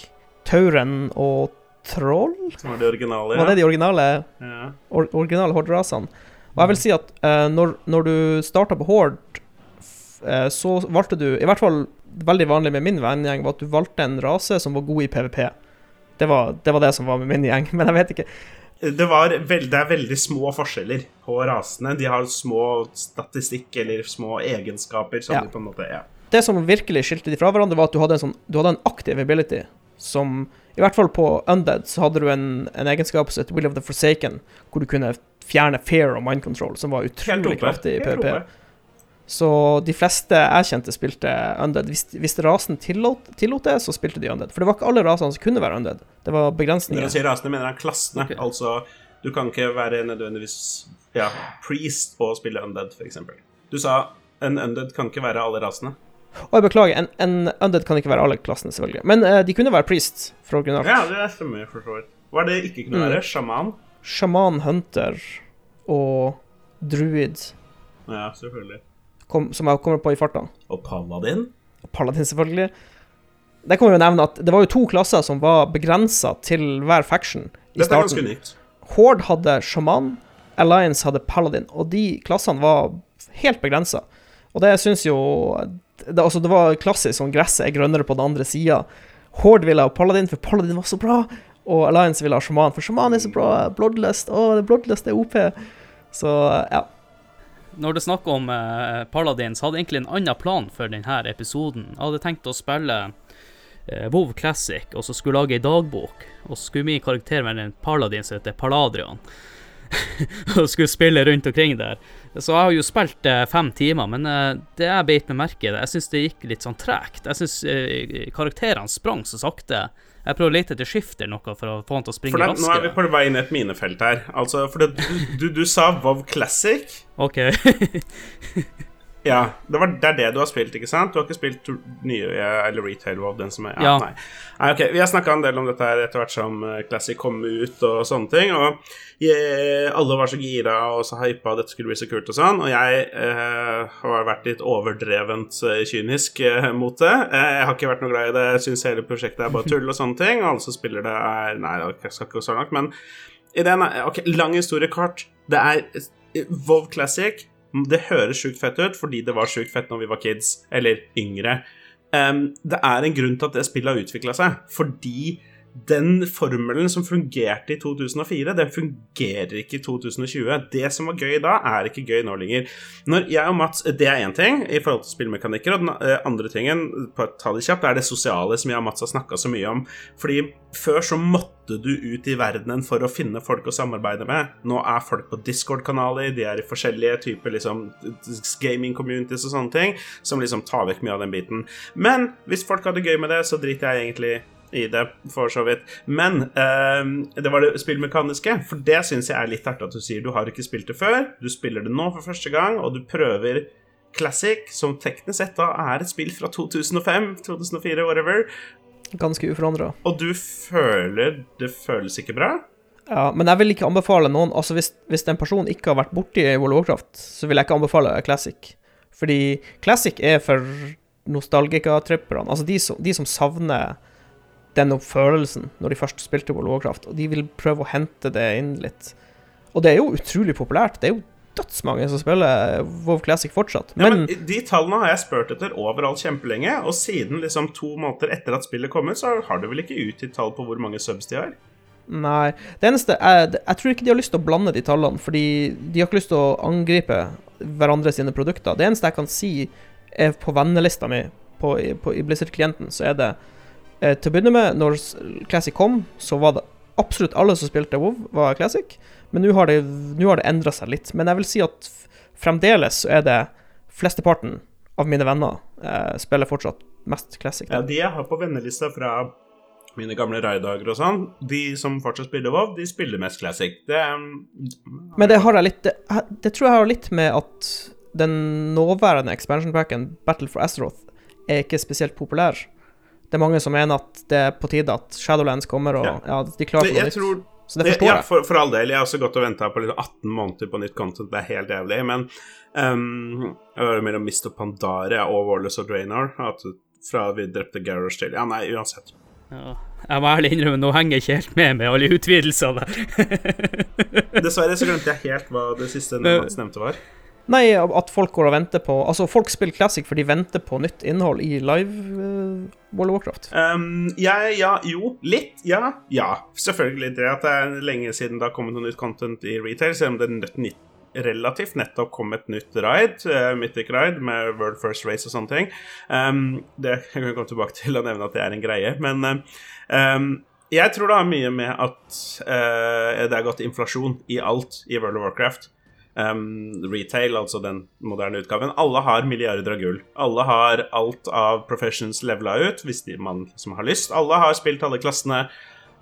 Tauren og Troll. Som var de originale, ja. Var det de originale, ja. or originale Horde-rasene? Og jeg vil si at eh, når, når, du starta på Horde, eh, så valgte du I hvert fall veldig vanlig med min vennegjeng, var at du valgte en rase som var god i PVP. Det var, det var det, som var med min gjeng, men jeg vet ikke. Det, veld, det, er veldig små forskjeller på rasene. De har små statistikk eller små egenskaper. Som ja. de på en måte, ja. Det som virkelig skilte de fra hverandre, var at du hadde en, sånn, du hadde en aktiv ability som I hvert fall på Undead så hadde du en, en egenskap som het Will of the Forsaken, hvor du kunne fjerne fear og mind control, som var utrolig kraftig i PVP. Så de fleste jeg kjente, spilte undead. Hvis, hvis rasen tillot, tillot, det, så spilte de undead. For det var ikke alle rasene som kunne være undead. Det var begrensninger. Når du sier rasene, mener jeg klassene. Okay. Altså, du kan ikke være nødvendigvis ja, priest og spille undead, f.eks. Du sa en undead kan ikke være alle rasene. Og jeg beklager, en, en undead kan ikke være alle klassene, selvfølgelig. Men uh, de kunne være priest fra originalt. Ja, det stemmer for så vidt. Hva er det ikke kunne være? Mm. Sjaman? Shaman Hunter og Druid, Ja, selvfølgelig. Kom, som jeg kommer på i farta. Og Paladin? Paladin, selvfølgelig. Det kan vi jo nevne at det var jo to klasser som var begrensa til hver faction i Dette er starten. nytt. Horde hadde Shaman, Alliance hadde Paladin, og de klassene var helt begrensa. Og det syns jo det, altså det var klassisk sånn gresset er grønnere på den andre sida. Horde ville ha Paladin, for Paladin var så bra. Og Alliance ville ha Shaman, for Shaman er så bra. Bloodlust, å, Bloodlust er OP. Så ja. Når det er om eh, Paladins, hadde egentlig en annen plan for denne episoden. Jeg hadde tenkt å spille eh, WoW Classic, og så skulle lage ei dagbok. Og så skulle min karakter være en paladin som heter Paladrian. og skulle spille rundt omkring der. Så jeg har jo spilt eh, fem timer, men eh, det jeg beit meg merke i, jeg syns det gikk litt sånn tregt. Jeg syns eh, karakterene sprang så sakte. Jeg prøver å lete etter skifter noe for å få han til å springe For nå er vi på vei inn i et minefelt her. Altså, for det, du, du, du sa WoW Classic. OK. Ja, det, var, det er det du har spilt, ikke sant? Du har ikke spilt nye eller retail WoW, den som er Ja. Nei. nei, ok, Vi har snakka en del om dette her etter hvert som eh, Classic kom ut og sånne ting. Og jeg, alle var så gira og så hypa, dette skulle bli så kult og sånn. Og jeg eh, har vært litt overdrevent eh, kynisk eh, mot det. Eh, jeg har ikke vært noe glad i det. Jeg syns hele prosjektet er bare tull og sånne ting. Og alle som spiller det, er Nei, jeg skal ikke gå så langt, men ideen er Ok, lang historie kort. Det er eh, WoW Classic. Det høres sjukt fett ut fordi det var sjukt fett når vi var kids, eller yngre. Um, det er en grunn til at det spillet har utvikla seg, fordi den formelen som fungerte i 2004, den fungerer ikke i 2020. Det som var gøy da, er ikke gøy nå lenger. Når jeg og Mats, Det er én ting i forhold til spillmekanikker, og den eh, andre tingen ta det kjapt, er det sosiale som jeg og Mats har snakka så mye om. Fordi før så måtte du ut i verdenen for å finne folk å samarbeide med. Nå er folk på Discord-kanaler, de er i forskjellige typer liksom, gaming communities og sånne ting, som liksom tar vekk mye av den biten. Men hvis folk hadde gøy med det, så driter jeg egentlig i det, for så vidt. Men eh, det var det spillmekaniske, for det syns jeg er litt artig at du sier. Du har ikke spilt det før, du spiller det nå for første gang, og du prøver Classic, som teknisk sett da er et spill fra 2005, 2004, whatever, Ganske uforandra. og du føler det føles ikke bra. Ja, men jeg vil ikke anbefale noen Altså, hvis, hvis en person ikke har vært borti World of Warcraft, så vil jeg ikke anbefale Classic. Fordi Classic er for nostalgikatripperne. Altså de som, de som savner den følelsen når de først spilte World of Warcraft, og de vil prøve å hente det inn litt. Og det er jo utrolig populært. Det er jo dødsmange som spiller WoW Classic fortsatt. Ja, Men, men De tallene har jeg spurt etter overalt kjempelenge, og siden liksom to måneder etter at spillet kom ut, så har det vel ikke utgitt tall på hvor mange subs de har? nei. Det eneste er Jeg tror ikke de har lyst til å blande de tallene, fordi de har ikke lyst til å angripe hverandre sine produkter. Det eneste jeg kan si, er på vennelista mi på, på, i Blizzard-klienten, så er det eh, Til å begynne med, når Classic kom, så var det absolutt alle som spilte WoW, var Classic. Men nå har det, har det endra seg litt. Men jeg vil si at fremdeles så er det flesteparten av mine venner eh, spiller fortsatt mest Classic. Ja, De jeg har på vennelista fra mine gamle raidager og sånn, de som fortsatt spiller WoW, de spiller mest Classic. Det er Men det har jeg litt Det, det tror jeg har litt med at den nåværende expansion packen, Battle for Azeroth, er ikke spesielt populær. Det er mange som mener at det er på tide at Shadowlands kommer, og Ja. ja, de klarer for noe nytt. tror Så det forstår ja, jeg. for, for all del. Jeg har også gått og venta på litt 18 måneder på nytt content. Det er helt jævlig. Men um, mellom Mist og Pandare og Warless og Draenor. Fra vi drepte Garrosh til Ja, nei, uansett. Ja. Jeg må ærlig innrømme, nå henger jeg ikke helt med med alle utvidelsene der. Dessverre så glemte jeg helt hva det siste Men- nevnte var. Nei, at folk går og venter på Altså, folk spiller Classic for de venter på nytt innhold i live uh, World of Warcraft. Um, ja, ja, jo, litt. Ja, ja. Selvfølgelig. Det at det er lenge siden det har kommet noe nytt content i retail, selv om det nett, nytt, relativt nettopp kom et nytt raid, uh, Mythic Ride, med World First Race og sånne ting. Um, det jeg kan jeg komme tilbake til og nevne at det er en greie, men uh, um, jeg tror det har mye med at uh, det er gått inflasjon i alt i World of Warcraft. Um, retail, altså den moderne utgaven. Alle har milliarder av gull. Alle har alt av professions levela ut, hvis de, man som har lyst. Alle har spilt alle klassene.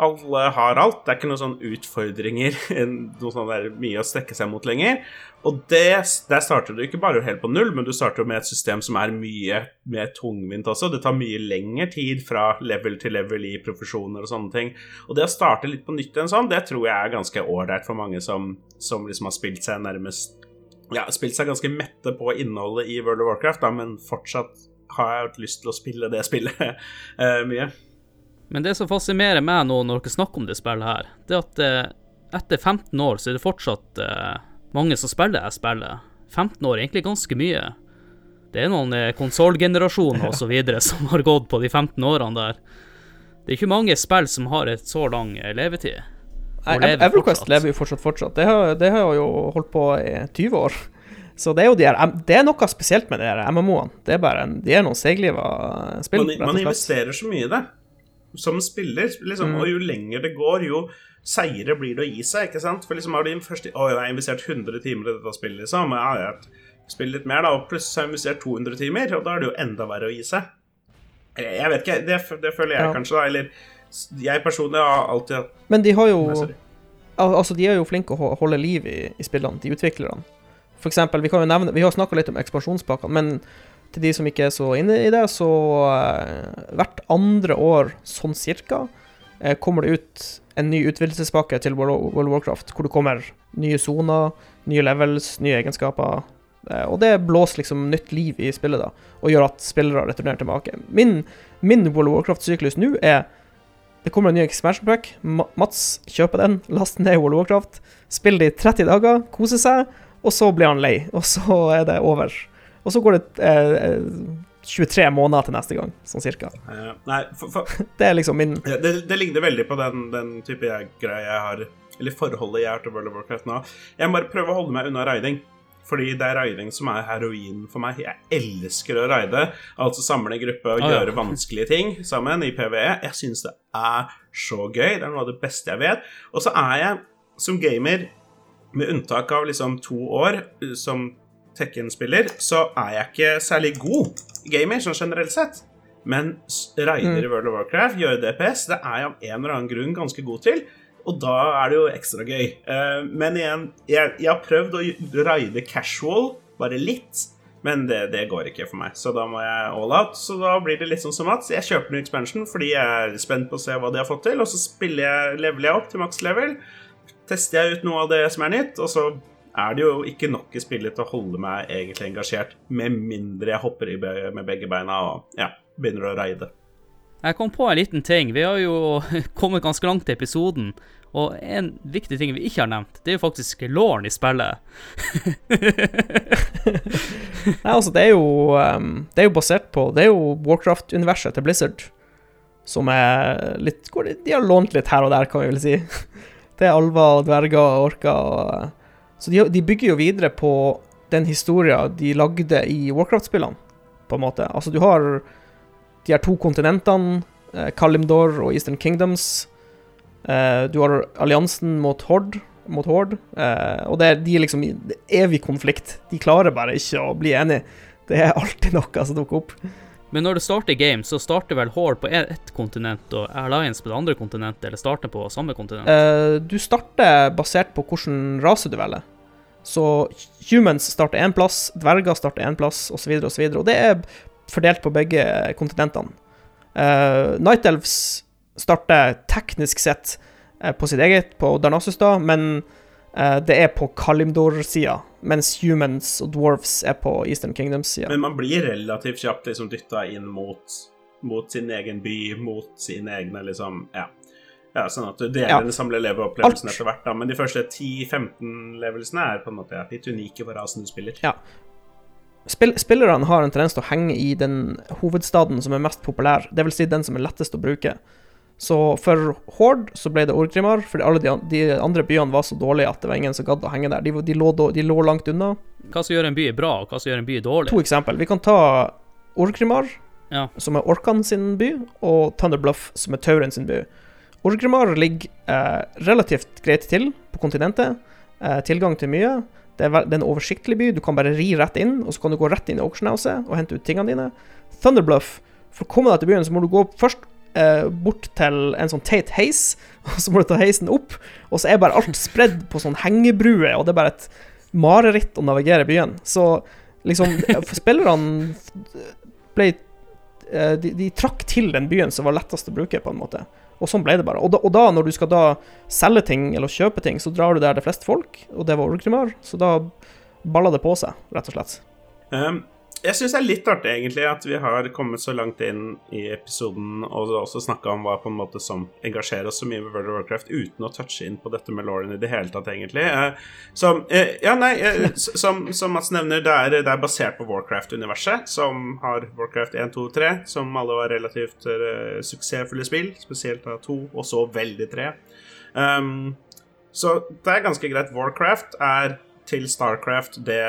Alle har alt. Det er ikke noen sånne utfordringer, noe sånn der mye å strekke seg mot lenger. Og det, der starter du ikke bare helt på null, men du starter med et system som er mye mer tungvint også. Det tar mye lengre tid fra level til level i profesjoner og sånne ting. Og det å starte litt på nytt igjen sånn, det tror jeg er ganske ålreit for mange som, som liksom har spilt seg nærmest Ja, spilt seg ganske mette på innholdet i World of Warcraft, da, men fortsatt har jeg lyst til å spille det spillet uh, mye. Men det som fascinerer meg nå når dere snakker om det spillet her, det er at eh, etter 15 år så er det fortsatt eh, mange som spiller det spillet. 15 år er egentlig ganske mye. Det er noen eh, konsollgenerasjoner osv. som har gått på de 15 årene der. Det er ikke mange spill som har et så lang levetid. Nei, Everquest lever jo fortsatt fortsatt. Det har, det har jo holdt på i 20 år. Så det er jo de her, det er noe spesielt med de MMO-ene. Det er bare en, de er noen seigliva spill. Man, man investerer så mye i det som spiller. Liksom, mm. Og jo lenger det går, jo seire blir det å gi seg. ikke sant? For liksom har de først Å, jeg har investert 100 timer i dette spillet, liksom. Ja, jeg spilt litt mer, da. Og plutselig har jeg investert 200 timer, og da er det jo enda verre å gi seg. Jeg vet ikke. Det, det føler jeg ja. kanskje, da. Eller jeg personlig har alltid hatt Men de har jo Altså, de er jo flinke å holde liv i, i spillene, de utviklerne. For eksempel, vi kan jo nevne Vi har snakka litt om ekspansjonspakkene, men til de som ikke er så inne i det, så uh, hvert andre år, sånn cirka, uh, kommer det ut en ny utvidelsespakke til World of Warcraft, hvor det kommer nye soner, nye levels, nye egenskaper. Uh, og det blåser liksom nytt liv i spillet, da, og gjør at spillere returnerer tilbake. Min, min World of Warcraft-syklus nå er det kommer en ny expansion pack. Mats kjøper den, laster ned World of Warcraft, spiller det i 30 dager, koser seg, og så blir han lei. Og så er det over. Og så går det eh, 23 måneder til neste gang, sånn cirka. Uh, nei, for, for, det er liksom min ja, det, det, ligner veldig på den, den type greie jeg har Eller forholdet jeg har til World of Warcraft nå. Jeg må bare prøve å holde meg unna raiding. Fordi det er raiding som er heroin for meg. Jeg elsker å raide. Altså samle gruppe og ah, gjøre ja. vanskelige ting sammen i PVE. Jeg syns det er så gøy. Det er noe av det beste jeg vet. Og så er jeg som gamer, med unntak av liksom to år som Tekken-spiller, så er jeg ikke særlig god gamer sånn generelt sett. Men raider i mm. World of Warcraft, gjøre DPS, det er jeg av en eller annen grunn ganske god til. Og da er det jo ekstra gøy. Uh, men igjen, jeg, jeg, har prøvd å raide casual, bare litt. Men det, det, går ikke for meg, så da må jeg all out. Så da blir det litt sånn som Mats. Jeg kjøper en expansion fordi jeg er spent på å se hva de har fått til. Og så spiller jeg, leveler jeg opp til maks level. Tester jeg ut noe av det som er nytt, og så er det jo ikke nok i spillet til å holde meg egentlig engasjert, med mindre jeg hopper i med begge beina og ja, begynner å raide. Jeg kom på en liten ting. Vi har jo kommet ganske langt i episoden. Og en viktig ting vi ikke har nevnt, det er jo faktisk Lauren i spillet. Nei, altså, det er jo um, Det er jo basert på Det er jo Warcraft-universet til Blizzard. Som er litt De har lånt litt her og der, kan vi vel si. Det er alver og dverger og orker og så de, de, bygger jo videre på den historien de lagde i Warcraft-spillene, på en måte. Altså, du har de her to kontinentene, eh, Kalimdor og Eastern Kingdoms. Eh, du har alliansen mot Hord, mot Horde, eh, og det er, de er liksom i evig konflikt. De klarer bare ikke å bli enige. Det er alltid noe som dukker opp. Men når du starter game, så starter vel Horde på ett kontinent og Alliance på det andre kontinentet, eller starter på samme kontinent? Uh, du starter basert på hvilken rase du velger. Så humans starter én plass, dverger starter én plass, osv., osv. Og, og det er fordelt på begge kontinentene. Uh, Night Elves starter teknisk sett uh, på sitt eget, på Darnassus, da, men uh, det er på Kalimdor-sida, mens humans og dwarves er på Eastern Kingdoms-sida. Men man blir relativt kjapt liksom dytta inn mot, mot sin egen by, mot sine egne liksom Ja. Ja, sånn at du deler ja. den samme leveopplevelsen etter hvert, da. Men de første 10-15 levelsene er på en måte litt unike for rasen du spiller. Ja. Spill spillerne har en tendens til å henge i den hovedstaden som er mest populær, dvs. Si den som er lettest å bruke. Så for Horde så ble det Orgrimmar, fordi alle de, de, andre byene var så dårlige at det var ingen som gadd å henge der. De, de, lå, de, lå, langt unna. Hva som gjør en by bra, og hva som gjør en by dårlig? To eksempel. Vi kan ta Orgrimmar, ja. som er Orkan sin by, og Thunderbluff, som er Tauren sin by. Orgrimmar ligger eh, relativt greit til på kontinentet. Eh, tilgang til mye. Det er, en oversiktlig by. Du kan bare ri rett inn, og så kan du gå rett inn i Auctionhouset og hente ut tingene dine. Thunderbluff For å komme deg til byen så må du gå først eh, bort til en sånn teit heis, og så må du ta heisen opp, og så er bare alt spredd på sånn hengebruer, og det er bare et mareritt å navigere byen. Så liksom for Spillerne ble eh, de, de trakk til den byen som var lettest å bruke, på en måte. Og sånn ble det bare. Og da, og da, når du skal da selge ting eller kjøpe ting, så drar du der det er flest folk, og det var Orgrimmar, så da balla det på seg, rett og slett. Um, jeg syns det er litt artig, egentlig, at vi har kommet så langt inn i episoden og også snakka om hva på en måte som engasjerer oss så mye med World of Warcraft, uten å touche inn på dette med Lauren i det hele tatt, egentlig. Eh, som eh, Ja, nei, eh, som, som, Mats nevner, det er, det er basert på Warcraft-universet, som har Warcraft 1, 2, 3, som alle var relativt suksessfulle spill, spesielt av 2, og så veldig 3. Um, så det er ganske greit. Warcraft er til Starcraft det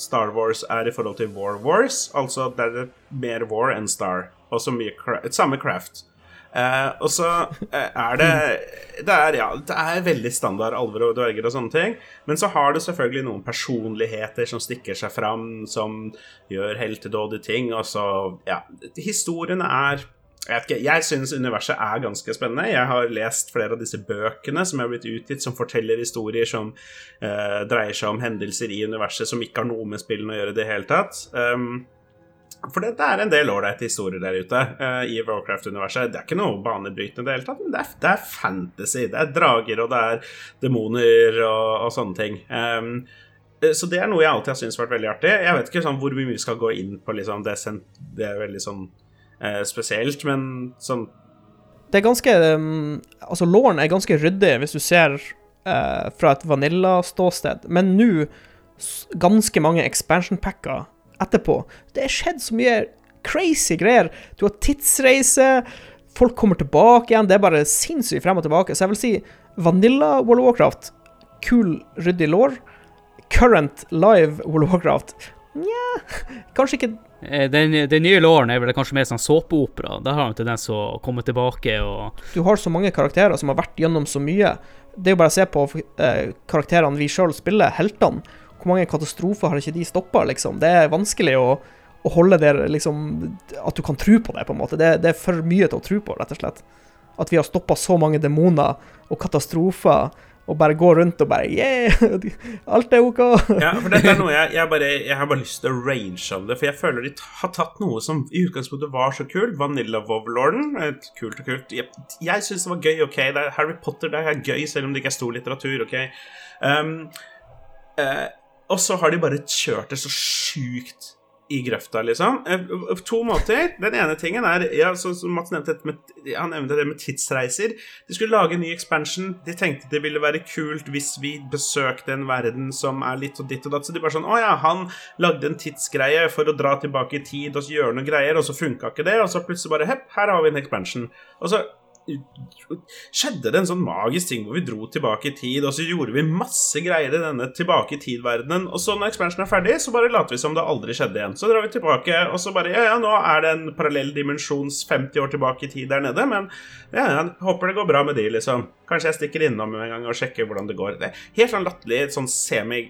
Star Wars er i forhold til War Wars. Altså det er mer war enn Star. Og så mye craft, samme craft. Eh, og så uh, er det det er, ja, det er veldig standard alver og dverger og sånne ting. Men så har det selvfølgelig noen personligheter som stikker seg fram, som gjør heltedådige ting. Og så Ja, historiene er jeg, vet jeg syns universet er ganske spennende. Jeg har lest flere av disse bøkene som er blitt utgitt, som forteller historier som uh, dreier seg om hendelser i universet som ikke har noe med spillene å gjøre i det hele tatt. Um, for det, det, er en del ålreite historier der ute uh, i Warcraft-universet. Det er ikke noe banebrytende i det hele tatt, men det er, det er, fantasy. Det er drager, og det er demoner og, og sånne ting. Um, så det er noe jeg alltid har syntes vært veldig artig. Jeg vet ikke sånn, hvor mye vi skal gå inn på liksom, det, det er veldig sånn eh, spesielt, men sånn Det er ganske um, Altså, Lauren er ganske ryddig hvis du ser uh, fra et Vanilla-ståsted, men nå ganske mange expansion-packer etterpå. Det er skjedd så mye crazy greier. Du har tidsreise, folk kommer tilbake igjen. Det er bare sinnssykt frem og tilbake. Så jeg vil si Vanilla World of Warcraft, kul, ryddig lår. Current live World of Warcraft, nja Kanskje ikke den, den nye låren er vel kanskje mer sånn såpeopera. Der har han tendens til å komme tilbake og Du har så mange karakterer som har vært gjennom så mye. Det er jo bare å se på eh, karakterene vi sjøl spiller, heltene. Hvor mange katastrofer har ikke de stoppa, liksom? Det er vanskelig å, å holde der liksom At du kan tro på det, på en måte. Det, det er for mye til å tro på, rett og slett. At vi har stoppa så mange demoner og katastrofer og bare gå rundt og bare Yeah! Alt er OK. ja, for dette er noe jeg, jeg, bare, jeg har bare lyst til å range av det, for jeg føler de har tatt noe som i utgangspunktet var så kult. Vanilla Vovlorden. Kult og kult. Jeg, jeg syns det var gøy, OK. Det er Harry Potter det er gøy, selv om det ikke er stor litteratur, OK. Um, uh, og så har de bare kjørt det så sjukt i grøfta, liksom. Eh, to måter. Den ene tingen er ja, så, så Mats nevnte med, han nevnte det med tidsreiser. De skulle lage en ny expansion. De tenkte det ville være kult hvis vi besøkte en verden som er litt og ditt og datt. Så de bare sånn Å ja, han lagde en tidsgreie for å dra tilbake i tid og gjøre noen greier, og så funka ikke det, og så plutselig bare Hepp, her har vi en expansion. Og så skjedde det en sånn magisk ting hvor vi dro tilbake i tid, og så gjorde vi masse greier i denne tilbake i tid-verdenen. Og så når expansion er ferdig, så bare later vi som det aldri skjedde igjen. Så drar vi tilbake, og så bare Ja, ja, nå er det en parallell dimensjons 50 år tilbake i tid der nede, men ja, ja, håper det går bra med de, liksom. Kanskje jeg stikker innom en gang og sjekker hvordan det går. Det er helt sånn latterlig, sånn semi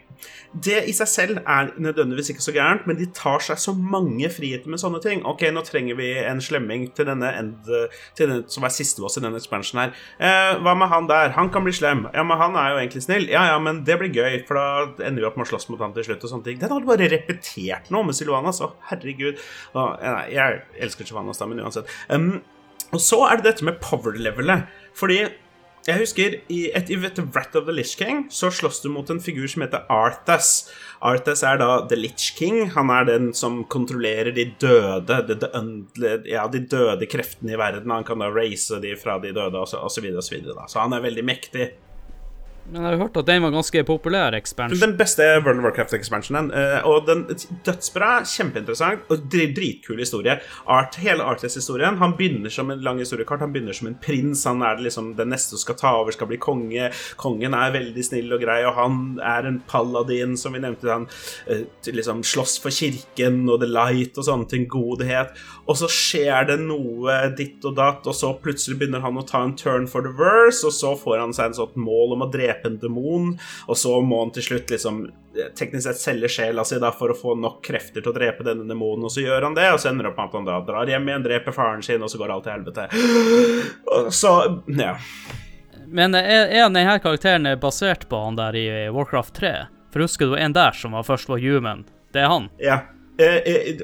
Det i seg selv er nødvendigvis ikke så gærent, men de tar seg så mange friheter med sånne ting. Ok, nå trenger vi en slemming til denne end, til den som er siste oss i denne expansionen her. Eh, hva med han der? Han kan bli slem. Ja, men han er jo egentlig snill. Ja, ja, men det blir gøy, for da ender vi opp med å slåss mot han til slutt og sånne ting. Den har du bare repetert nå med Silvanas, å herregud. Og, nei, jeg elsker Silvanas, da, men uansett. Um, og så er det dette med power-levelet. Fordi jeg husker i et, i Wrath of the Lich King så slåss du mot en figur som heter Arthas. Arthas er da The Lich King. Han er den som kontrollerer de døde de, de, ja, de døde kreftene i verden. Han kan da raise de fra de døde, og så, videre og så videre. Så han er veldig mektig. Men jeg har hørt at den var ganske populær expansion. Den beste World of Warcraft-expansionen. Eh, og den dødsbra, kjempeinteressant og dritkul historie. Art, hele Artless-historien Han begynner som en lang historiekart. Han begynner som en prins. Han er liksom den neste som skal ta over, skal bli konge. Kongen er veldig snill og grei, og han er en paladin, som vi nevnte. Han eh, liksom slåss for kirken og The Light og sånne ting. Godhet. Og så skjer det noe ditt og datt, og så plutselig begynner han å ta en turn for the verse, og så får han seg en sånt mål om å drepe en demon, og så må han til slutt liksom eh, teknisk sett selge sjela si da for å få nok krefter til å drepe denne demonen, og så gjør han det, og så ender det opp med at han da drar hjem igjen, dreper faren sin, og så går alt til helvete. Så Ja. Men er, er denne karakteren basert på han der i Warcraft 3? For husker du en der som var først var human? Det er han. Ja. Eh,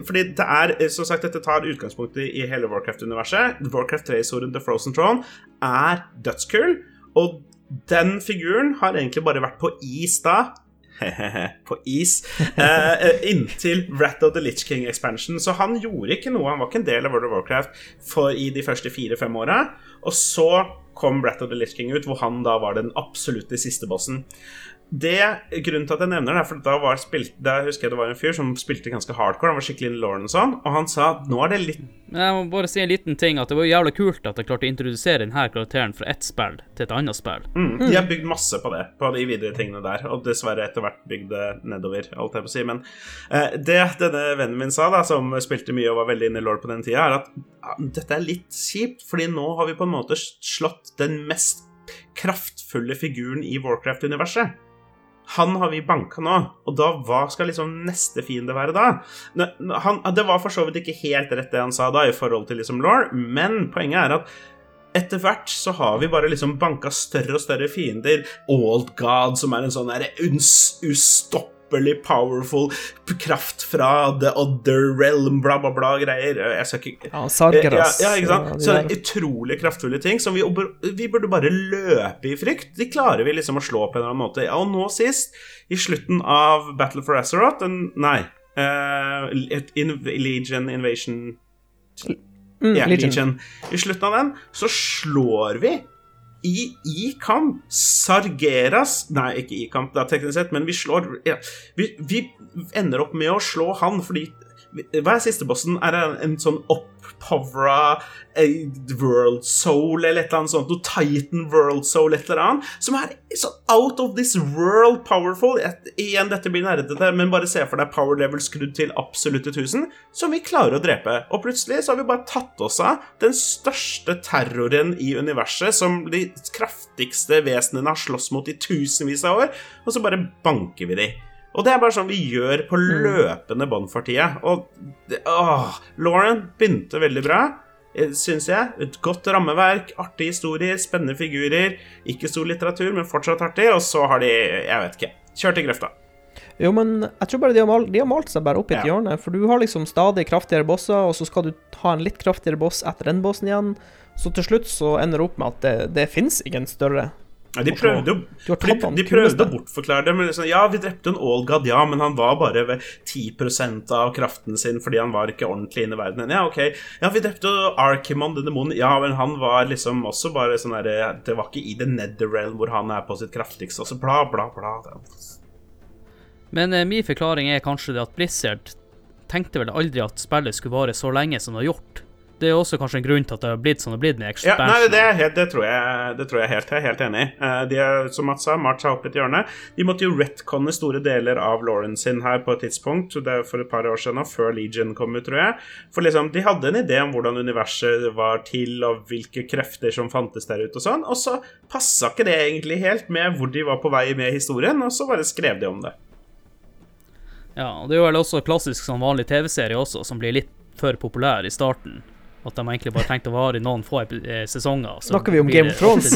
fordi det er, eh, som sagt, Dette tar utgangspunkt i, hele Warcraft-universet. Warcraft 3-historien The Frozen Throne er dødskul, og den figuren har egentlig bare vært på is da. på is. Eh, eh, inntil Rat of the Litch King expansion. Så han gjorde ikke noe. Han var ikke en del av World of Warcraft for i de første fire-fem åra. Og så kom Rat of the Litch King ut, hvor han da var den absolutte siste bossen. Det, Grunnen til at jeg nevner det, er for da, var spilt, da husker jeg det var en fyr som spilte ganske hardcore. Han var skikkelig in Lauren og sånn, og han sa at nå er det litt jeg må bare si en liten ting, at det var jævla kult at jeg klarte å introdusere denne karakteren fra ett spill til et annet spill. mm, De har bygd masse på det, på de videre tingene der, og dessverre etter hvert bygd det nedover, alt jeg på å si. Men eh, det denne vennen min sa, da, som spilte mye og var veldig inne i Lord på den tida, er at ja, dette er litt kjipt, fordi nå har vi på en måte slått den mest kraftfulle figuren i Warcraft-universet. Han har vi banka nå, og da hva skal liksom neste fiende være da? Han, det var for så vidt ikke helt rett det han sa da, i forhold til liksom law, men poenget er at etter hvert så har vi bare liksom banka større og større fiender. Old God, som er en sånn der uns- powerful kraft fra the other realm, bla, bla, bla greier. Jeg skal ikke Ja, Sargeras. ja, ja, ikke sant? Så det er utrolig kraftfulle ting som vi, vi burde bare løpe i frykt. De klarer vi liksom å slå på en eller annen måte. Ja, og nå sist, i slutten av Battle for Azeroth en, Nei. Uh, in, Legion Invasion Mm, ja, Legion. Legion. I slutten av den så slår vi i, kamp Sargeras Nei, ikke i kamp, da, teknisk sett, men vi slår ja, vi, vi ender opp med å slå han fordi hva er siste bossen? Er det en, sånn opppovra eh, World Soul eller et eller annet sånt? Noe Titan World Soul et eller annet? Som er så out of this world powerful. Et, igjen, dette blir nerdete, men bare se for deg power level skrudd til absolutte 1000, som vi klarer å drepe. Og plutselig så har vi bare tatt oss av den største terroren i universet, som de kraftigste vesenene har slåss mot i tusenvis av år, og så bare banker vi de. Og det er bare sånn vi gjør på løpende bånd for tida. Og det, åh, Lauren begynte veldig bra, syns jeg. Et godt rammeverk, artige historier, spennende figurer. Ikke stor litteratur, men fortsatt artig. Og så har de, jeg vet ikke, kjørt i grøfta. Jo, men jeg tror bare de har, malt, de har malt seg bare opp i et Ja. hjørne. For du har liksom stadig kraftigere bosser, og så skal du ha en litt kraftigere boss etter den bossen igjen. Så til slutt så ender det opp med at det, det fins ingen større. Ja, de prøvde jo de, de prøvde å bortforklare det. Men liksom, ja, vi drepte en Olgad, ja, men han var bare ved 10 av kraften sin fordi han var ikke ordentlig inne i verdenen. Ja, ok. Ja, vi drepte Arkimon, den demonen. Ja, men han var liksom også bare sånn derre Det var ikke i The Netherrealm hvor han er på sitt kraftigste, og så bla, bla, bla. Men eh, min forklaring er kanskje det at Blizzard tenkte vel aldri at spillet skulle vare så lenge som det har gjort. Det er også kanskje en grunn til at det har blitt sånn det har blitt med Ja, nei, det, er helt, det, tror jeg, det tror jeg helt. Jeg er helt enig i. Eh, De er, som Mats sa, marcha opp et hjørne. De måtte jo retconne store deler av Lauren sin her på et tidspunkt, det er for et par år siden, før Legion kom ut, tror jeg. For liksom, de hadde en idé om hvordan universet var til, og hvilke krefter som fantes der ute og sånn, og så passa ikke det egentlig helt med hvor de var på vei med historien, og så bare skrev de om det. Ja, og det er jo vel også klassisk sånn vanlig TV-serie også, som blir litt for populær i starten. At de egentlig bare tenkte å vare i noen få eh, sesonger. Snakker vi om Game of Thrones?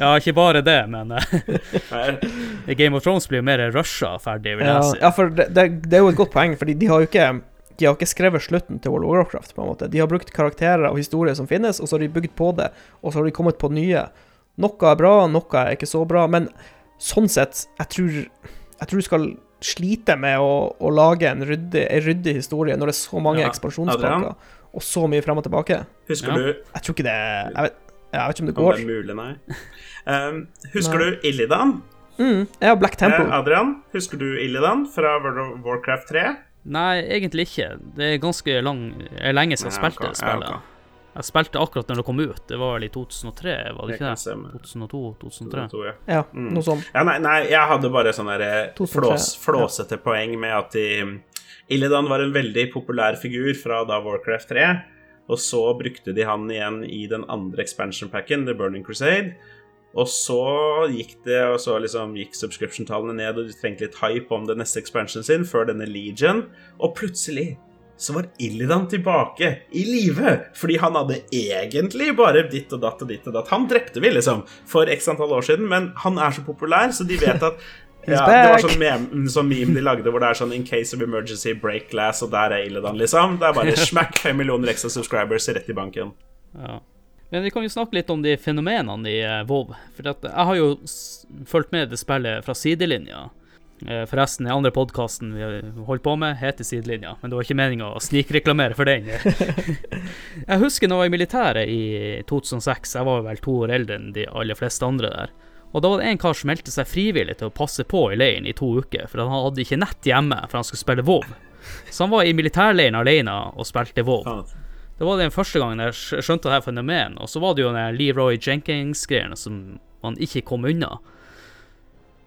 Ja, ikke bare det, men eh, Game of Thrones blir jo mer rusha ferdig, vil Ja, jeg si. ja for det, det, det er jo et godt poeng, fordi de har jo ikke de har ikke skrevet slutten til World of Warcraft. på en måte. De har brukt karakterer og historier som finnes, og så har de bygd på det, og så har de kommet på nye. Noe er bra, noe er ikke så bra, men sånn sett, jeg tror, jeg tror du skal slite med å, å lage en ryddig, en ryddig historie når det er så mange Ja, ekspansjonspakker Adrian? Og så mye frem og tilbake. husker Ja. du Jeg tror ikke det Jeg vet, jeg vet ikke om det går. om det er mulig, nei? Um, husker Nei. du Illidan? Mm, jeg har Black Temple. Eh, Adrian, husker du Illidan fra World of Warcraft 3? Nei, egentlig ikke. Det er ganske lang, er lenge siden jeg spilte det spillet. ja. Jeg spilte akkurat når det kom ut. Det var vel i 2003, var det ikke det? stemme. 2002-2003. Det. Ja, Mm. noe sånt. Ja, nei, nei, jeg hadde bare sånne flås, flåsete poeng med at de Illidan var en veldig populær figur fra da Warcraft 3, og så brukte de han igjen i den andre expansion packen, The Burning Crusade. Og så gikk det, og så liksom gikk subscription-tallene ned, og de trengte litt hype om den neste expansionen sin før denne Legion, og plutselig så var Illidan tilbake i live. Fordi han hadde egentlig bare ditt og datt og ditt og datt. Han drepte vi, liksom, for x antall år siden, men han er så populær, så de vet at ja, det var sånn meme, sånn meme de lagde hvor det er sånn In case of emergency, break glass, og der er Illidan, liksom. Det er bare smack fem millioner ekstra subscribers rett i banken. Ja. Men vi kan jo snakke litt om de fenomenene i WoW. For jeg har jo fulgt med det spillet fra sidelinja. Uh, forresten, den andre podkasten vi holdt på med, heter Sidelinja. Men det var ikke meninga å snikreklamere for den. jeg husker når jeg var i militæret i 2006. Jeg var vel to år eldre enn de aller fleste andre der. Og da var det en kar som meldte seg frivillig til å passe på i leiren i to uker, for han hadde ikke nett hjemme, for han skulle spille WoW. Så han var i militærleiren alene og spilte WoW. Det var den første gangen jeg skjønte det her fenomenet. Og så var det jo den Leroy Jenkins-greiene som man ikke kom unna.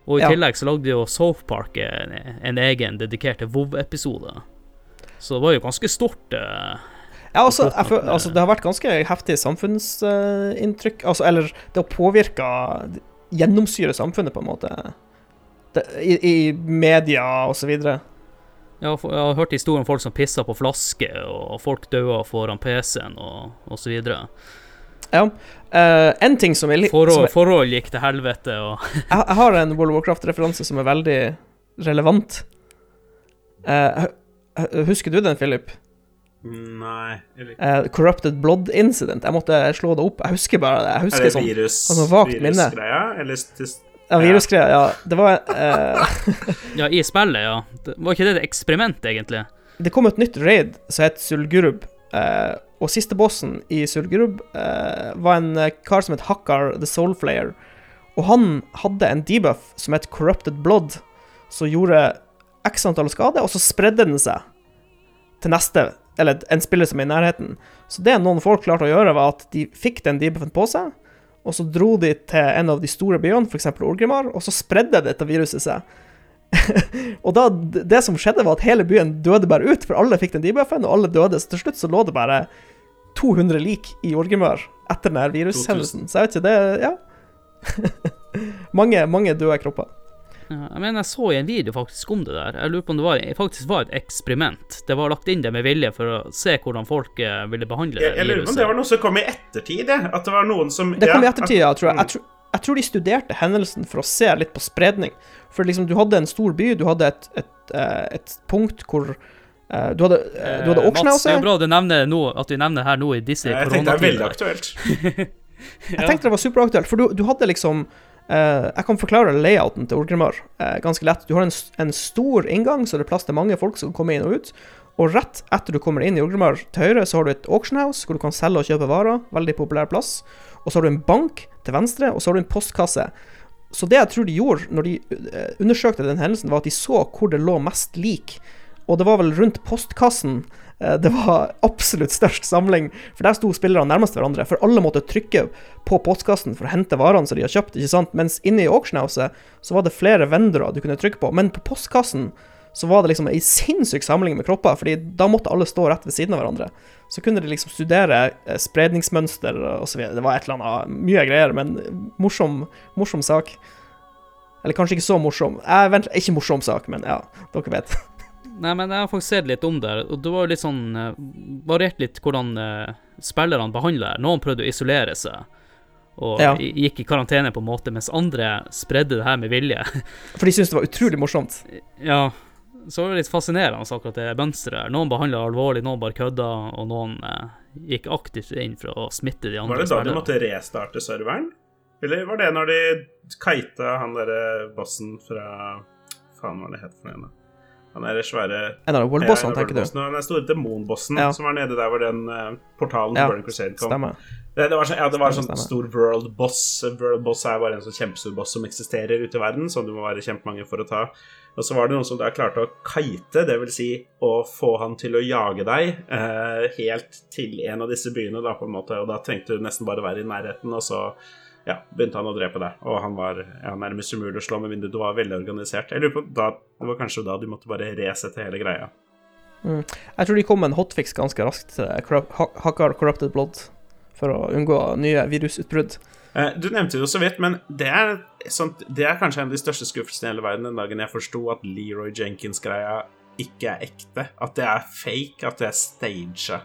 Og i ja. tillegg så lagde jo South Park en, en egen dedikert til WoW-episode. Så det var jo ganske stort. Uh, ja, altså, føler, altså, Det har vært ganske heftig samfunnsinntrykk. Uh, altså, eller det har påvirka Gjennomsyre samfunnet, på en måte. Det, i, I media så videre. Jeg har, hørt historier om folk som pisser på flasker, og folk døde foran PC-en, og, så videre. Ja. Uh, en ting som er forhold, forhold, gikk til helvete, og jeg, jeg, har en World of Warcraft-referanse som er veldig relevant. Uh, husker du den, Philip? Nei uh, Corrupted Blood Incident. Jeg måtte slå det opp. Jeg husker bare det. Jeg husker er det sånn, virus, sånn? Eller ja, virusgreier. Ja, det var uh, Ja, i spillet, ja. Det var ikke det et eksperiment, egentlig? Det kom et nytt raid som het Sulgurub. Uh, og siste bossen i Sulgurub uh, var en kar som het Hakkar the Soulflayer. Og han hadde en debuff som het Corrupted Blood, som gjorde x antall skade, og så spredde den seg til neste, eller en spiller som er i nærheten. Så det noen folk klarte å gjøre, var at de fikk den debuffen på seg, og så dro de til en av de store byene, f.eks. Orgrimmar, og så spredde dette viruset seg. og da, det som skjedde, var at hele byen døde bare ut, for alle fikk den debuffen, og alle døde. Så til slutt så lå det bare 200 lik i Orgrimmar etter den virushendelsen. Så jeg vet ikke, det Ja. mange, mange døde kropper. Ja, jeg mener, jeg så i en video faktisk om det der. Jeg lurer på om det var, faktisk var et eksperiment. Det var lagt inn det med vilje for å se hvordan folk eh, ville behandle jeg, jeg lurer på om det var noe som kom i ettertid, At det var noen som Det kom i ettertid, ja, tror jeg. Jeg tror, jeg tror, de studerte hendelsen for å se litt på spredning. For liksom, du hadde en stor by, du hadde et, et, eh, et punkt hvor Uh, du hadde, du hadde Auctionhouse. Det er bra du nevner no, at du nevner her nå i disse koronatider. Jeg tenkte det er veldig aktuelt. jeg tenkte det var superaktuelt, for du, du hadde liksom Uh, jeg kan forklare layouten til Orgrimmar uh, ganske lett. Du har en, en, stor inngang, så det er plass til mange folk som kommer inn og ut. Og rett etter du kommer inn i Orgrimmar til høyre, så har du et auction house hvor du kan selge og kjøpe varer. Veldig populær plass. Og så har du en bank til venstre, og så har du en postkasse. Så det jeg tror de gjorde når de uh, undersøkte den hendelsen, var at de så hvor det lå mest lik. Og det var vel rundt postkassen Eh, det var absolutt størst samling, for der sto spillerne nærmest hverandre. For alle måtte trykke på postkassen for å hente varene som de har kjøpt, ikke sant. Mens inne i auctionhouset så var det flere vendorer du kunne trykke på. Men på postkassen så var det liksom ei sinnssyk samling med kropper, fordi da måtte alle stå rett ved siden av hverandre. Så kunne de liksom studere eh, spredningsmønster og så videre. Det var et eller annet mye greier, men morsom, morsom sak. Eller kanskje ikke så morsom. Eh, vent, ikke morsom sak, men ja, dere vet. Nei, men jeg har faktisk sett litt om det, og det var jo litt sånn uh, Variert litt hvordan uh, spillerne behandler det. Noen prøvde å isolere seg og ja. gikk i karantene på en måte, mens andre spredde det her med vilje. For de syntes det var utrolig morsomt? Ja. Så var det litt fascinerende akkurat det mønsteret. Noen behandla alvorlig, noen bare kødda, og noen uh, gikk aktivt inn for å smitte de andre. Var det da de måtte restarte serveren? Eller var det når de kita han derre bossen fra Faen, hva det het for noe? Han er svære En av worldbossene, tenker du? Den er store demonbossen ja. som var nede der hvor den uh, portalen ja, Burning Crusade kom. Stemmer. Det, det var, sånn, ja, det var en sånn stor world boss. World boss er bare en sånn kjempestor boss som eksisterer ute i verden, som du må være kjempemange for å ta. Og så var det noen som da klarte å kite, dvs. Si å få han til å jage deg uh, helt til en av disse byene, da, på en måte, og da trengte du nesten bare være i nærheten, og så ja, begynte han å drepe deg. Og han var ja, nærmest umulig å slå, med mindre du var veldig organisert. Jeg lurer på, da, Det var kanskje da du måtte bare resette hele greia. Mm. Jeg tror de kom med en hotfix ganske raskt. til Hakkar Corrupted Blood. for å unngå nye virusutbrudd. Eh, Du nevnte det så vidt, men det er, sånt, det er kanskje en av de største skuffelsene i hele verden den dagen jeg forsto at Leroy Jenkins-greia ikke er ekte. At det er fake, at det er staged.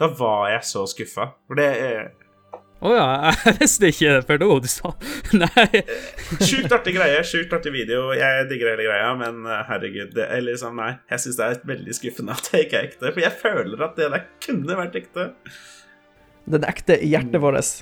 Da var jeg så skuffa. For det er Å ja, jeg visste ikke det før nå du sa Nei. sjukt artig greie, sjukt artig video. Jeg digger hele greia, men eh, herregud, det er liksom Nei, jeg syns det er veldig skuffende at det ikke er ekte. For jeg føler at det der kunne vært ekte. Den ekte i hjertet vårt.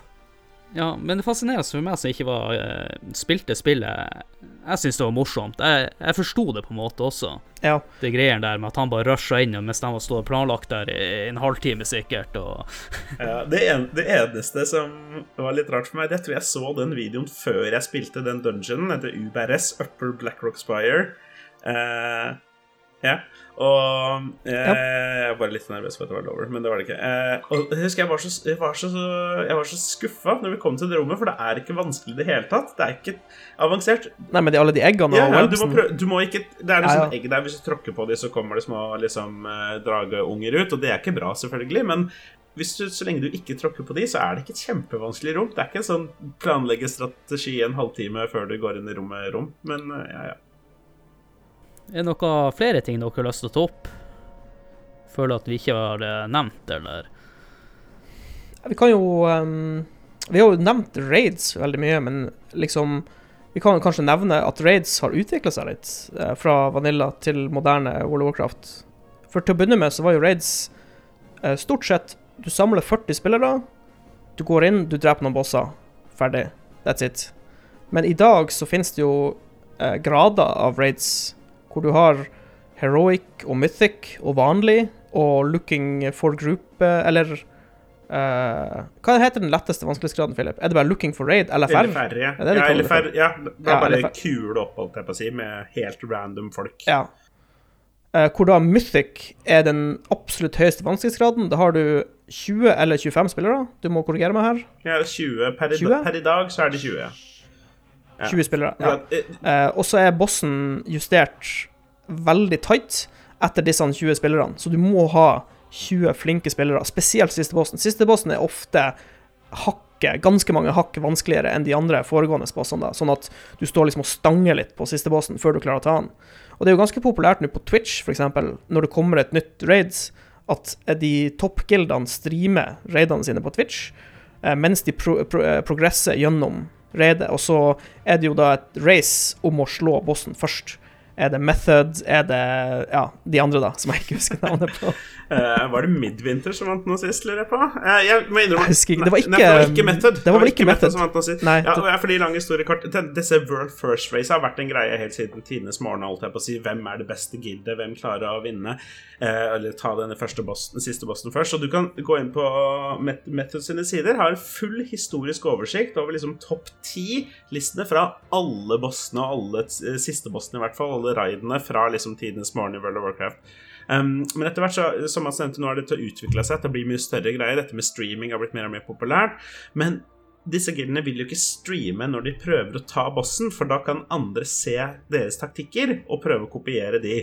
Ja, men det fascinerende for meg som ikke var eh, spilte spillet Jeg syns det var morsomt. Jeg, jeg forsto det på en måte også. Ja. Det greiene der med at han bare rusha inn mens de var stått planlagt der i en halvtime sikkert, og Ja, det, en, det eneste som var litt rart for meg, det tror jeg så den videoen før jeg spilte den dungeonen, etter UBRS, Upper Blackrock Spire. Uh, ja, og eh, Jeg var bare litt nervøs for at det var lover, men det var det ikke. Eh, og jeg husker jeg var så, jeg var så, jeg var så skuffa når vi kom til det rommet, for det er ikke vanskelig i det hele tatt. Det er ikke avansert. Nei, men det er alle de eggene Ja, ja, du, må prøve, du må ikke Det er noe ja. egg der. Hvis du tråkker på dem, så kommer det små liksom, eh, drageunger ut, og det er ikke bra, selvfølgelig, men du, så lenge du ikke tråkker på de, så er det ikke et kjempevanskelig rom. Det er ikke en sånn planlegge strategi en halvtime før du går inn i rommet-rom, men eh, ja, ja. Er det noe flere ting dere har lyst til å ta opp? Føler at vi ikke har eh, nevnt, eller Vi kan jo um, Vi har jo nevnt raids veldig mye, men liksom Vi kan kanskje nevne at raids har utvikla seg litt eh, fra Vanilla til moderne World of Warcraft. For til å begynne med så var jo raids eh, stort sett Du samler 40 spillere, du går inn, du dreper noen bosser. Ferdig. That's it. Men i dag så finnes det jo grader av raids hvor du har heroic og mythic og vanlig og looking for group, eh, eller Uh, Hva heter den letteste vanskelighetsgraden, Philip? Er det bare looking for raid, LFR? Eller ja. Det de ja, LFR, det ja, det er Ja, bare eller kule opp, holdt jeg på å si, med helt random folk. Ja. Uh, hvor da Mythic er den absolutt høyeste vanskelighetsgraden. Da har du 20 eller 25 spillere. Du må korrigere meg her. Ja, 20 per, i 20? per i dag, så er det 20. Ja. 20 spillere. Ja. Eh, og så er bossen justert veldig tight etter disse 20 spillerne. Så du må ha 20 flinke spillere, spesielt siste bossen. Siste bossen er ofte hakket, ganske mange hakk vanskeligere enn de andre foregående bossene. da, Sånn at du står liksom og stanger litt på siste bossen før du klarer å ta han. Og det er jo ganske populært nå på Twitch, f.eks., når det kommer et nytt raids, at de toppgildene streamer raidene sine på Twitch, eh, mens de pro pro eh, progresser gjennom raidet. Og så er det jo da et race om å slå bossen først. Er det Method? Er det ja, de andre, da, som jeg ikke husker navnet på? uh, var det Midwinter som vant nå sist, lurer jeg på? Uh, jeg må innrømme Jeg husker ikke. Det var Nei, det var ikke- ikke Method. det var vel ikke Method. som vant nå sist. Nei, ja, og jeg, fordi lang den- Disse World First Race har vært en greie helt siden tidenes morgen. Holdt jeg på å si Hvem er det beste gildet? Hvem klarer å vinne? Uh, eller ta denne første bossen, siste bossen først. Og du kan gå inn på Methods Method sine sider. Har full historisk oversikt over liksom topp ti-listene fra alle bossene og alle siste bossene, i hvert fall. Alle raidene fra liksom tidenes morgen i World of Warcraft. Um, men etter hvert, så, som han nevnte, nå har det til å utvikle seg. Det blir mye større greier. Dette med streaming har blitt mer og mer populært. Men disse gildene vil jo ikke streame når de prøver å ta bossen, for da kan andre se deres taktikker og prøve å kopiere de.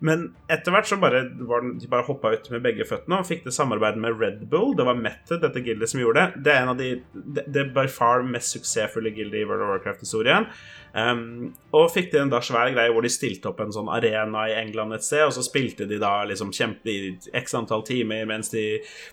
Men etter hvert så bare, var den, de bare hoppa ut med begge føttene og fikk det samarbeidet med Red Bull. Det var Method, dette gildet, som gjorde det. Det er en av de Det, det by far mest suksessfulle gildet i World of Warcraft-historien. Um, og fikk de en da svær greie hvor de stilte opp en sånn arena i England et sted, og så spilte de da liksom kjempe i x antall timer mens de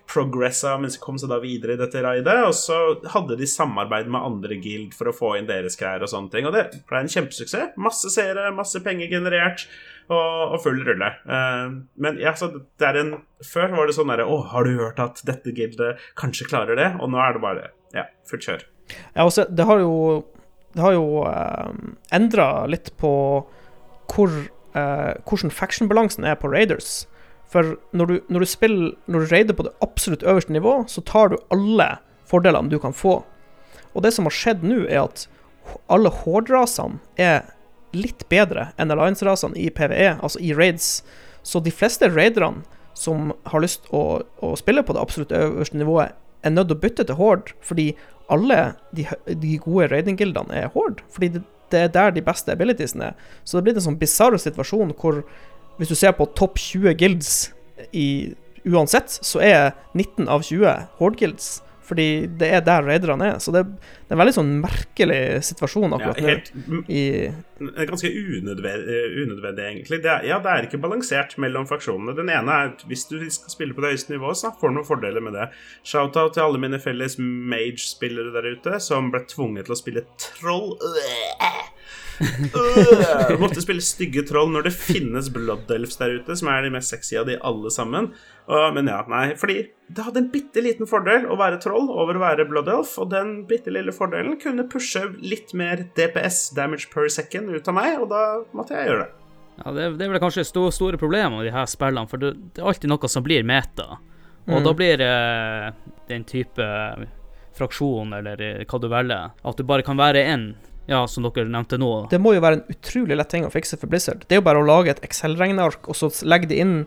progressa, mens de kom seg da videre i dette raidet, og så hadde de samarbeid med andre guild for å få inn deres greier og sånne ting, og det ble en kjempesuksess. Masse seere, masse penger generert, og, og full rulle. Uh, men ja, så det er en Før var det sånn derre Å, har du hørt at dette gildet kanskje klarer det? Og nå er det bare Ja, fullt kjør. Ja, også, det har jo Det har jo eh, endra litt på hvor, eh, hvordan faction-balansen er på Raiders. For når du, når du spiller Når du raider på det absolutt øverste nivå, så tar du alle fordelene du kan få. Og det som har skjedd nå, er at alle Horde-rasene er litt bedre enn Alliance-rasene i PVE, altså i raids. Så de fleste raiderne som har lyst å, å spille på det absolutt øverste nivået, er nødt til å bytte til Horde, fordi alle de, de gode raiding-gildene er Horde. Fordi det, det er der de beste abilitiesene er. Så det blitt en sånn bisarr situasjon hvor hvis du ser på topp 20 guilds i uansett, så er 19 av 20 Horde-guilds. Fordi det er der raiderne er. Så det, det er en veldig sånn merkelig situasjon akkurat nå. helt nå. I, Ganske unødvendig, unødvendig egentlig. Det er, ja, det er ikke balansert mellom fraksjonene. Den ene er at hvis du skal spille på det høyeste nivået, så får du noen fordeler med det. Shout-out til alle mine felles mage-spillere der ute som ble tvunget til å spille troll. Øh, måtte spille stygge troll når det finnes blood elves der ute, som er de mest sexy av de alle sammen. Uh, men ja, nei, fordi det hadde en bitte liten fordel å være troll over å være blood elf, og den bitte lille fordelen kunne pushe litt mer DPS, damage per second, ut av meg, og da måtte jeg gjøre det. Ja, det, er- det er vel kanskje sto, store problemer med de her spillene, for det, det er alltid noe som blir meta. Og Mm. da blir det den type fraksjon, eller eh, hva du velger, at du bare kan være én, ja, som dere nevnte nå. det må jo være en utrolig lett ting å fikse for Blizzard. Det er jo bare å lage et Excel-regneark, og så legge det inn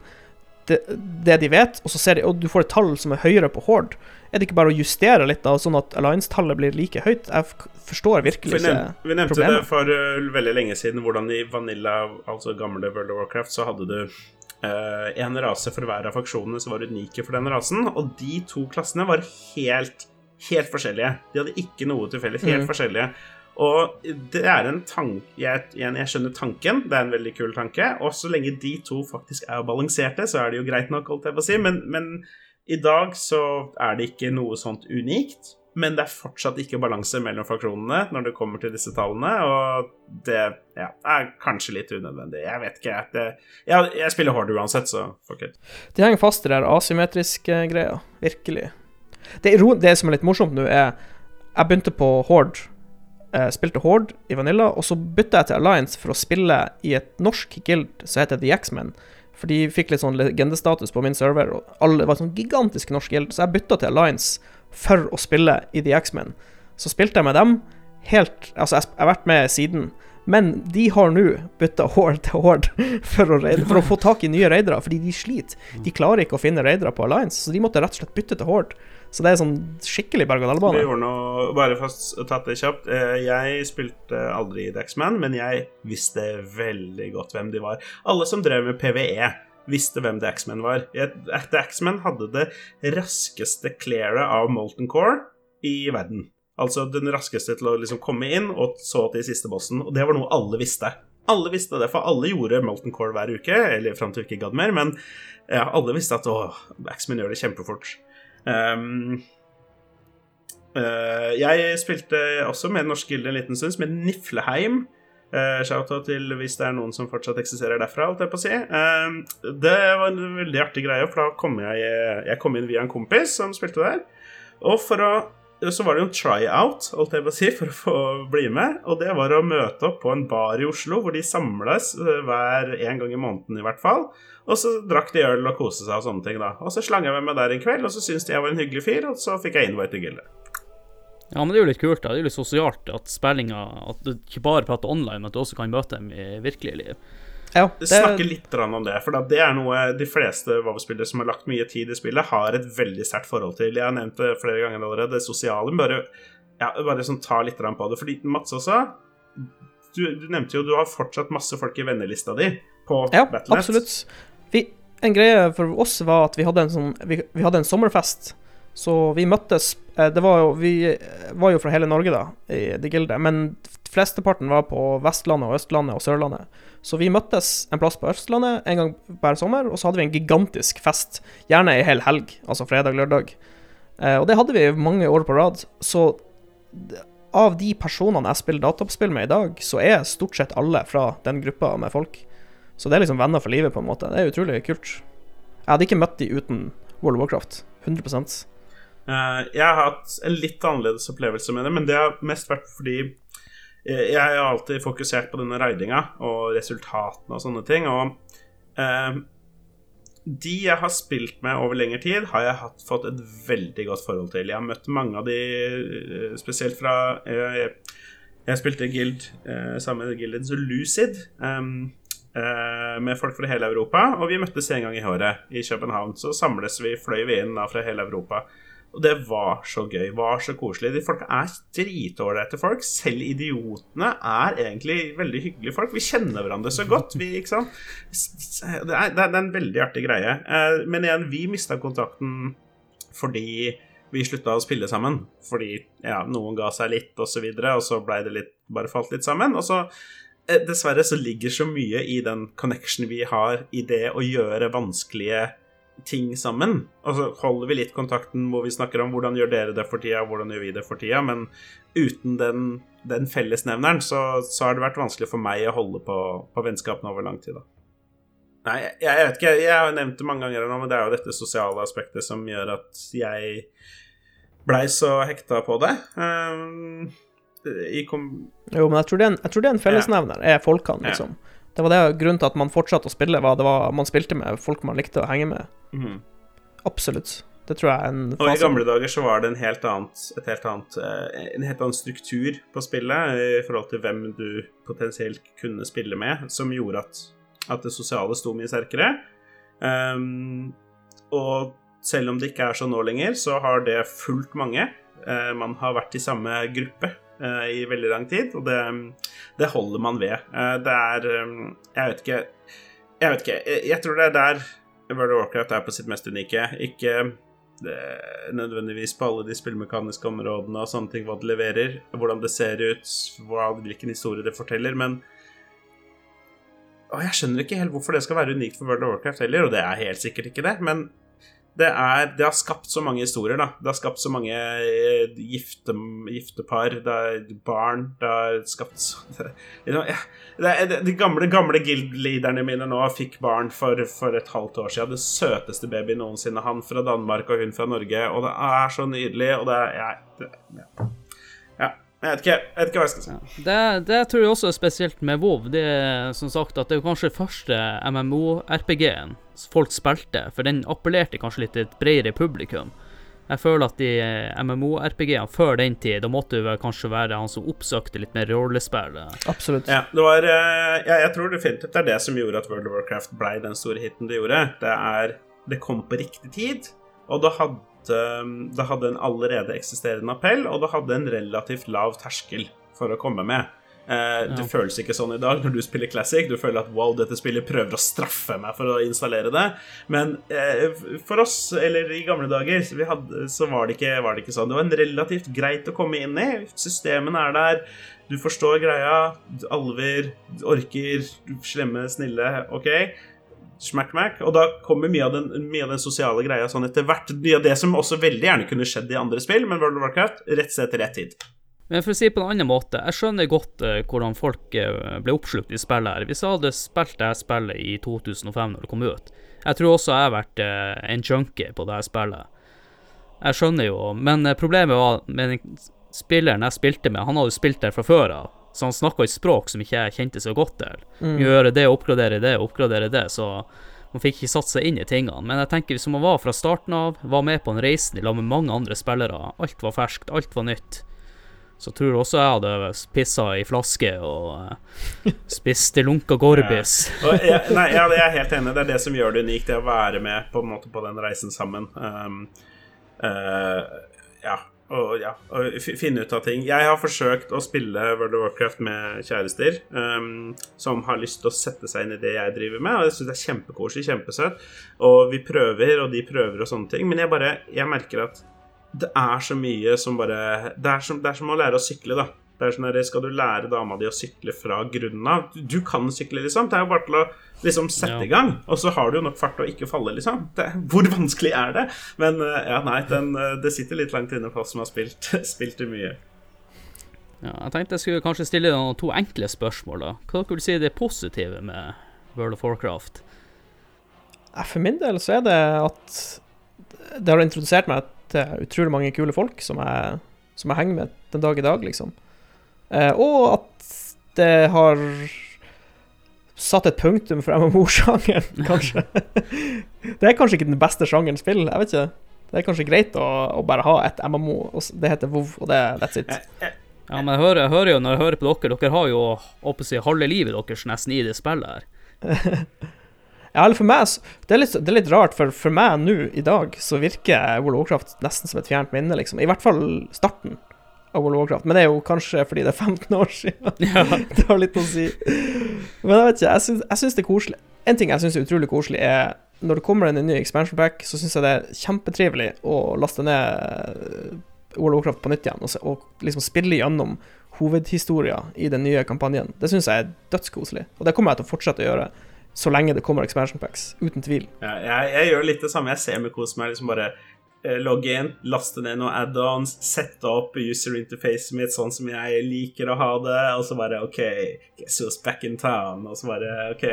det, det de vet, og så ser de, og du får et tall som er høyere på Horde. Er det ikke bare å justere litt, da, sånn at Alliance-tallet blir like høyt? Jeg forstår virkelig Vi, ikke problemet. vi nevnte problemet. det for uh, veldig lenge siden, hvordan i Vanilla, altså gamle World of Warcraft, så hadde du uh, en rase for hver av faksjonene som var unike for den rasen, og de to klassene var helt, helt forskjellige. De hadde ikke noe til felles, helt Mm. forskjellige. Og det er en tanke jeg, jeg skjønner tanken, det er en veldig kul tanke. Og så lenge de to faktisk er balanserte, så er det jo greit nok, holdt jeg på å si. Men, men i dag så er det ikke noe sånt unikt. Men det er fortsatt ikke balanse mellom fraksjonene når det kommer til disse tallene, og det ja, er kanskje litt unødvendig. Jeg vet ikke. Det, jeg, jeg spiller hard uansett, så fuck it. De henger fast i den asymmetriske greia. Virkelig. Det, det som er litt morsomt nå, er Jeg begynte på Horde. Eh, spilte Horde i Vanilla, og så bytta jeg til Alliance for å spille i et norsk guild som heter The X-Men. For de fikk litt sånn legendestatus på min server, og alle var sånn gigantisk norsk guild. Så jeg bytta til Alliance for å spille i The X-Men. Så spilte jeg med dem helt Altså, jeg har vært med siden. Men de har nå bytta Horde til Horde for å, raide, for å få tak i nye raidere, fordi de sliter. De klarer ikke å finne raidere på Alliance, så de måtte rett og slett bytte til Horde. Så det er sånn skikkelig berg-og-dal-bane. bare for å ta det kjapt. eh, Jeg spilte aldri Daxman, men jeg visste veldig godt hvem de var. Alle som drev med PVE, visste hvem Daxman var. Jeg- Daxman hadde det raskeste clearet av Molten Core i verden. Altså den raskeste til å liksom komme inn, og så til siste bossen. Og det var noe alle visste. Alle visste det, for alle gjorde Molten Core hver uke, eller fram til vi ikke gadd mer, men ja, alle visste at å, Daxman gjør det kjempefort. Um, uh, jeg spilte også med Norsk Gilde en liten stund, som het Nifleheim. Uh, Shout-out til hvis det er noen som fortsatt eksisterer derfra, holdt jeg på å si. Eh, det var en veldig artig greie, for da kom jeg, jeg kom inn via en kompis som spilte der. Og for å så var det jo en tryout, holdt jeg på å si, for å få bli med. Og det var å møte opp på en bar i Oslo, hvor de samles eh, hver en gang i måneden i hvert fall. Og så drakk de øl og koste seg og sånne ting, da. Og så slang jeg meg med der en kveld, og så syntes de jeg var en hyggelig fyr, og så fikk jeg invite til gildet. Ja, men det er jo litt kult, da. Det er jo litt sosialt at spillinga At du ikke bare prater online, men at du også kan møte dem i virkelige liv. Ja, Det Snakke snakker litt om det, for det er noe de fleste WoW-spillere som har lagt mye tid i spillet, har et veldig sterkt forhold til. Jeg har nevnt det flere ganger allerede, det sosiale. men Bare, ja, bare sånn ta litt på det. Fordi Mats også, du, du nevnte jo du har fortsatt masse folk i vennelista di på ja Battle.net. absolutt. Vi, en greie for oss var at vi hadde en sånn Vi, vi hadde en sommerfest. Så vi møttes eh, Det var jo Vi var jo fra hele Norge, da, i det gildet. Men flesteparten var på Vestlandet og Østlandet og Sørlandet. Så vi møttes en plass på Østlandet en gang hver sommer, og så hadde vi en gigantisk fest. Gjerne ei hel helg, altså fredag-lørdag. Eh, og det hadde vi mange år på rad. Så av de personene jeg spiller dataspill med i dag, så er stort sett alle fra den gruppa med folk. Så det er liksom venner for livet, på en måte. Det er utrolig kult. Jeg hadde ikke møtt de uten World of Warcraft. 100 Eh, jeg har hatt en litt annerledes opplevelse med det, men det har mest vært fordi eh, jeg har alltid fokusert på denne raidinga og resultatene og sånne ting. Og eh, de jeg har spilt med over lengre tid, har jeg hatt, fått et veldig godt forhold til. Jeg har møtt mange av de, spesielt fra Jeg, Jeg spilte guild sammen med gilden Lucid. Um, med folk fra hele Europa, og vi møttes en gang i året i København. Så samles vi, fløy vi inn da fra hele Europa. Og det var så gøy, var så koselig. De folka er dritålreite folk. Selv idiotene er egentlig veldig hyggelige folk. Vi kjenner hverandre så godt. Vi, ikke sant? Det er, det er en veldig artig greie. Eh, Men igjen, vi mista kontakten fordi vi slutta å spille sammen fordi ja, noen ga seg litt, og så videre, og så blei det litt Bare falt litt sammen. Og så eh, Dessverre så ligger så mye i den connection vi har i det å gjøre vanskelige ting sammen. Og så holder vi litt kontakten hvor vi snakker om hvordan gjør dere det for tida, hvordan gjør vi det for tida, men uten den, den fellesnevneren så, så har det vært vanskelig for meg å holde på, på vennskapene over lang tid, da. Nei, jeg, jeg vet ikke. Jeg har nevnt det mange ganger nå, men det er jo dette sosiale aspektet som gjør at jeg blei så hekta på det. Um, i kom... Jo, men jeg tror det er en, tror det er en fellesnevner, er folkene, liksom. Det var det grunnen til at man fortsatte å spille, var det var man spilte med folk man likte å henge med. Mm. Absolutt. Det tror jeg er en Og i gamle dager så var det en helt annet, et helt annet, eh, en helt annen struktur på spillet i forhold til hvem du potensielt kunne spille med, som gjorde at, at det sosiale sto mye sterkere. Um, og selv om det ikke er sånn nå lenger, så har det fulgt mange. Uh, man har vært i samme gruppe i veldig lang tid, og det, det holder man ved. Uh, det er um, Jeg vet ikke Jeg vet ikke. Jeg, jeg tror det er der World of Warcraft er på sitt mest unike. Ikke nødvendigvis på alle de spillmekaniske områdene og sånne ting, hva det leverer, hvordan det ser ut, hva, hvilken historie det forteller, men og Jeg skjønner ikke helt hvorfor det skal være unikt for World of Warcraft heller, og det er helt sikkert ikke det, men det, er, det har skapt så mange historier, da. Det har skapt så mange eh, gifte, giftepar, det er barn, det har skapt det, det, De gamle, gamle guild-leaderne mine nå fikk barn for, for, et halvt år siden. Det søteste baby noensinne. Han fra Danmark og hun fra Norge. Og det er så nydelig, og det er ja. Jeg vet ikke, jeg vet ikke hva jeg skal si. Ja. Det, det, tror jeg også er spesielt med WoW. Det er som sagt at det er kanskje første MMO-RPG-en folk spilte, for den appellerte kanskje litt til et bredere publikum. Jeg føler at de MMO-RPG-ene før den tid, da måtte du kanskje være han som oppsøkte litt mer rollespill. Absolutt. Ja, det var, jeg, jeg tror definitivt det er det som gjorde at World of Warcraft ble den store hiten det gjorde. Det er Det kom på riktig tid, og det hadde det hadde en allerede eksisterende appell, og det hadde en relativt lav terskel for å komme med. Eh, det ja. føles ikke sånn i dag når du spiller Classic. Du føler at wow, dette spillet prøver å straffe meg for å installere det. Men eh, for oss, eller i gamle dager, så, hadde, så var, det ikke, var, det ikke, sånn. Det var en relativt greit å komme inn i. Systemene er der. Du forstår greia. Alver, orker, slemme, snille. OK smack-mack. Og da kommer mye av, den, mye av den sosiale greia sånn etter hvert. Mye av det som også veldig gjerne kunne skjedd i andre spill, men World of Warcraft rett sted til rett tid. Men for å si på en annen måte, jeg skjønner godt uh, hvordan folk uh, ble oppslukt i spillet her. Hvis jeg hadde spilt det spillet i 2005 når det kom ut, jeg tror også jeg har vært uh, en junkie på det spillet. Jeg skjønner jo, men problemet var med spilleren jeg spilte med, han hadde jo spilt der fra før av så han snakka et språk som ikke jeg kjente så godt til. Mm. Gjøre det, oppgradere det, oppgradere det. Så man fikk ikke satt seg inn i tingene. Men jeg tenker hvis man var fra starten av, var med på en reise i lag med mange andre spillere, alt var ferskt, alt var nytt, så tror jeg også jeg hadde pissa i flaske og uh, spist lunka gorbis. Ja. Jeg, nei, ja, det er helt enig Det er det som gjør det unikt, det å være med på, på den reisen sammen. Um, uh, ja, og, ja, og finne ut av ting. Jeg har forsøkt å spille World of Warcraft med kjærester um, som har lyst til å sette seg inn i det jeg driver med, og jeg syns det er kjempekoselig, kjempesøtt. Og vi prøver, og de prøver og sånne ting. Men jeg bare Jeg merker at det er så mye som bare Det er som, det er som å lære å sykle, da. Det er sånn her, Skal du lære dama di å sykle fra grunnen av? Du, du kan sykle, liksom. Det er jo bare til å liksom sette ja. i gang. Og så har du jo nok fart til å ikke falle, liksom. Det, hvor vanskelig er det? Men eh, ja, nei, den, eh, det sitter litt langt inne for oss som har spilt, spilt det mye. Ja, jeg tenkte jeg skulle kanskje stille noen to enkle spørsmål. da Hva dere vil si det positive med World of Warcraft? For min del så er det at det har introdusert meg til utrolig mange kule folk som jeg, som jeg henger med den dag i dag, liksom. Eh, og at det har satt et punktum for MMO-sjangeren, kanskje. det er kanskje ikke den beste sjangeren spill, jeg vet ikke. Det er kanskje greit å, å bare ha et MMO, og det heter WoW, og det er that's it. Ja, men jeg hører, jeg hører, jo når jeg hører på dere, dere har jo oppe si, halve livet deres nesten i det spillet her. ja, eller for meg det er, litt, det er litt rart, for for meg nå i dag så virker World of Warcraft nesten som et fjernt minne, liksom. I hvert fall starten av World of Warcraft. Men det er jo kanskje fordi det er 15 år siden. Ja. det har litt å si. Men jeg vet ikke, jeg syns, jeg syns det er koselig. En ting jeg syns er utrolig koselig, er når det kommer en ny expansion pack, så syns jeg det er kjempetrivelig å laste ned eh, World of Warcraft på nytt igjen, og, se, og liksom spille gjennom hovedhistoria i den nye kampanjen. Det syns jeg er dødskoselig, og det kommer jeg til å fortsette å gjøre så lenge det kommer expansion packs, uten tvil. Ja, jeg, jeg gjør litt det samme. Jeg ser med kos meg liksom bare logge inn, laste ned noen add-ons, sette opp user interfacet mitt sånn som jeg liker å ha det, og så bare OK, guess who's back in town? Og så bare OK,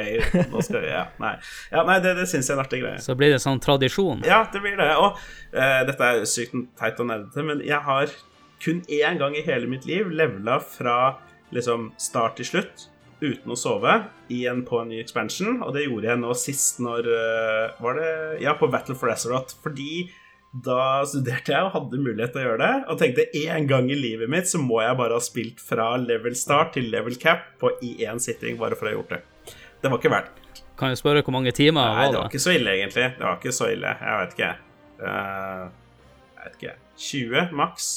nå skal vi Ja, nei, ja, nei det, det syns jeg er en artig greie. Så blir det sånn tradisjon. Ja, det blir det. Og eh, dette er sykt teit å nevne til, men jeg har kun én gang i hele mitt liv levela fra liksom start til slutt uten å sove i en, på en ny expansion, og det gjorde jeg nå sist når uh, Var det Ja, på Battle for Azeroth. Fordi da studerte jeg og hadde mulighet til å gjøre det, og tenkte én gang i livet mitt så må jeg bare ha spilt fra level start til level cap på i én sitting, bare for å ha gjort det. Det var ikke verdt. Kan jeg spørre hvor mange timer Nei, det var ikke så ille, egentlig. Det var ikke så ille. Jeg vet ikke. Uh, jeg vet ikke. 20 maks.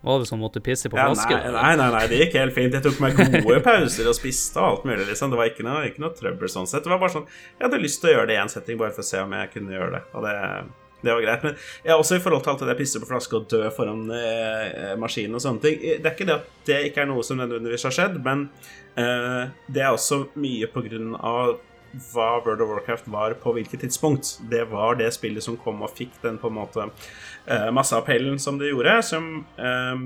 Var det som måtte pisse på Ja, flaske? nei, nei, nei, nei, det gikk helt fint. Jeg tok meg gode pauser og spiste og alt mulig. liksom Det var ikke noe, ikke noe trøbbel sånn sett. Det var bare sånn Jeg hadde lyst til å gjøre det i én setting, bare for å se om jeg kunne gjøre det. Og det, det var greit. Men ja, også i forhold til alt det der pisse på flaske og dø foran eh, maskinen og sånne ting Det er ikke det at det ikke er noe som nødvendigvis har skjedd, men eh, det er også mye på grunn av hva World of Warcraft var på hvilket tidspunkt. Det var det spillet som kom og fikk den på en måte eh, masseappellen som det gjorde, som eh,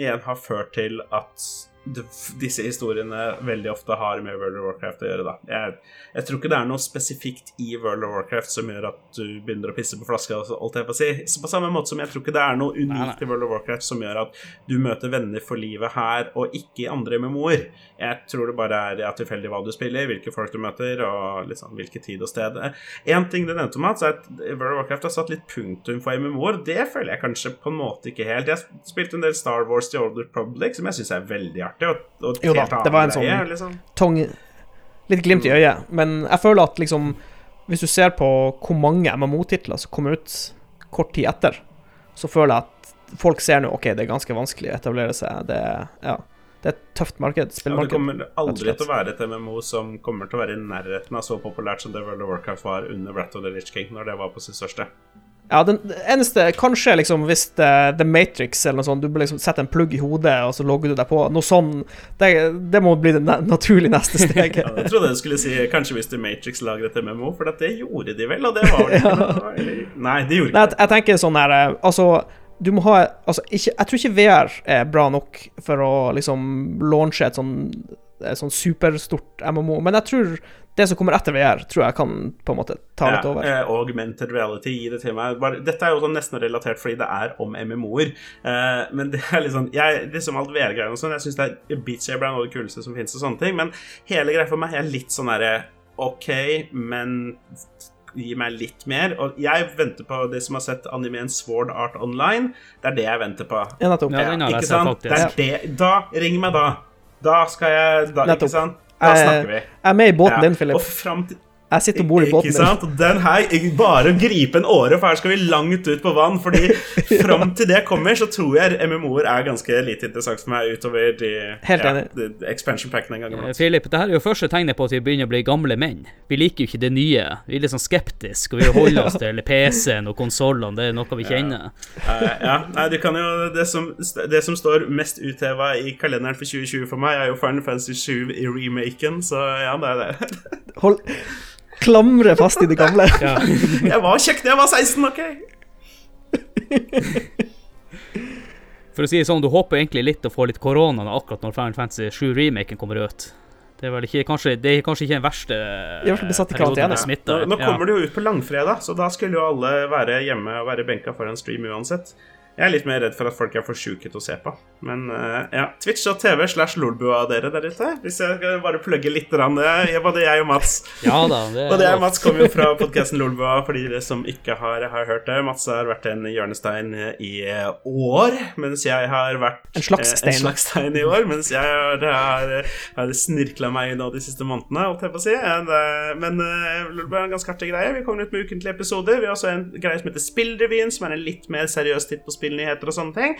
igjen har ført til at disse historiene veldig ofte har med World of Warcraft å gjøre. da. Jeg, jeg tror ikke det er noe spesifikt i World of Warcraft som gjør at du begynner å pisse på flaska. Alt jeg på, å si. Så på samme måte som jeg tror ikke det er noe unikt i World of Warcraft som gjør at du møter venner for livet her og ikke i andre MMO-er. Jeg tror det bare er ja, tilfeldig hva du spiller, hvilke folk du møter, og liksom, hvilken tid og sted. En ting du nevnte, Mats, er at World of Warcraft har satt litt punktum for MMO-er. Det føler jeg kanskje på en måte ikke helt. Jeg spilte en del Star Wars The Old Republic, som jeg syns er veldig artig. Og, og et Jo da, det var en greie, sånn- liksom. Tong Litt glimt i øyet, men jeg føler at liksom Hvis du ser på hvor mange MMO-titler som kommer ut kort tid etter, så føler jeg at folk ser nå OK, det er ganske vanskelig å etablere seg. Det, ja, det er et tøft marked. Ja, det kommer aldri til å være et MMO som kommer til å være i nærheten av så populært som det World of Warcraft var under Wrath of the Rich King, når det var på sitt største. Ja, den eneste Kanskje liksom hvis det, The Matrix eller noe sånt, du bør liksom sette en plugg i hodet, og så logger du deg på. Noe sånn Det, det må bli det naturlige naturlig neste steget. Ja, jeg trodde du skulle si kanskje hvis The Matrix lager et MMO, for det gjorde de vel, og det var det ikke noe Nei, de gjorde Nei, ikke jeg, jeg tenker sånn her eh, Altså, du må ha Altså, ikke, jeg tror ikke VR er bra nok for å liksom launche et sånn et sånn superstort MMO, men jeg tror det som kommer etter VR, tror jeg kan på en måte ta litt over. Ja, eh, augmented reality, gi det til meg. Bare, dette er jo sånn nesten relatert fordi det er om MMO-er. Eh, men det er litt sånn jeg, liksom alt VR-greiene og sånn, jeg syns Beat Saber er noe av det kuleste som fins og sånne ting, men hele greia for meg er litt sånn derre OK, men gi meg litt mer. Og jeg venter på de som har sett animeen Sword Art Online. Det er det jeg venter på. Ja, nettopp. Ja, ikke sant? Det er det. Da, ring meg da. Da skal jeg da, Ikke sant? Da Eh, snakker vi. Jeg er med i båten Ja. din, Philip. Og fram til Jeg sitter om bord i båten ikke sant? Den her, bare å gripe en åre, for her skal vi langt ut på vann. Fordi fram til det kommer, så tror jeg MMO-er er ganske lite interessant for meg utover de, Helt ja, de expansion packene en gang Eh, iblant. Philip, det her er jo første tegnet på at vi begynner å bli gamle menn. Vi liker jo ikke det nye. Vi er litt sånn skeptiske, og vi holder oss til PC-en og konsollene. Det er noe vi kjenner. Ja, ja, nei, du kan jo det som, det som står mest utheva i kalenderen for 2020 for meg, er jo Final Fantasy 7 i remaken, så ja, det er det. Hold Klamre fast i det gamle. Ja. Jeg var kjekk da jeg var 16, OK? For å si det sånn, du håper egentlig litt å få litt korona akkurat når Final Fantasy 7-remaken kommer ut. Det er vel ikke, kanskje, det er kanskje ikke den verste I i perioden med smitte. Nå, nå kommer det jo ut på langfredag, så da skulle jo alle være hjemme og være benka foran stream uansett. Jeg er litt mer redd for at folk er for sjuke til å se på. Men uh, ja, Twitch.tv slash lolbua dere der ute. Hvis jeg skal bare plugge litt, rann, det, både jeg og Mats. Ja da, det Og det er lov. Mats kommer jo fra podkasten Lolbua, for de som ikke har, har hørt det. Mats har vært en hjørnestein i år, mens jeg har vært En slags eh, stein. En slags stein i år, mens jeg har, har, har snirkla meg nå de siste månedene, holdt jeg på å si. Eh, Men uh, Lolbua er en ganske artig greie. Vi kommer ut med ukentlige episoder. Vi har også en greie som heter Spillrevyen, som er en litt mer seriøs titt på spill spillnyheter og sånne ting.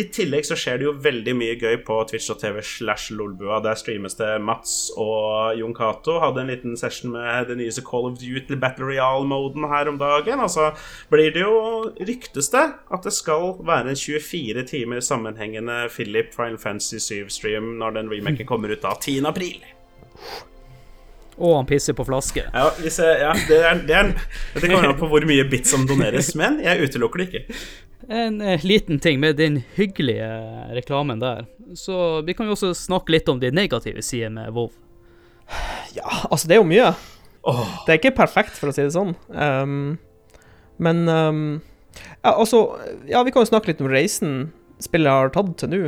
I tillegg så skjer det jo veldig mye gøy på Twitch.tv slash Lolbua. Der streames det Mats og Jon Cato. Hadde en liten session med det nyeste Call of Duty Battle Real-moden her om dagen. Og så blir det jo, ryktes det, at det skal være en 24 timer sammenhengende Philip Final Fantasy 7-stream når den remaken kommer ut da 10. april. Og han pisser på flaske. Ja, jeg, ja det, er, det, er, det kommer an på hvor mye bits som doneres, men jeg utelukker det ikke. En eh, liten ting med den hyggelige reklamen der. Så vi kan jo også snakke litt om de negative sidene med WoW. Ja, altså, det er jo mye. Oh. Det er ikke perfekt, for å si det sånn. Um, men um, Ja, altså Ja, vi kan jo snakke litt om reisen spillet har tatt til nå.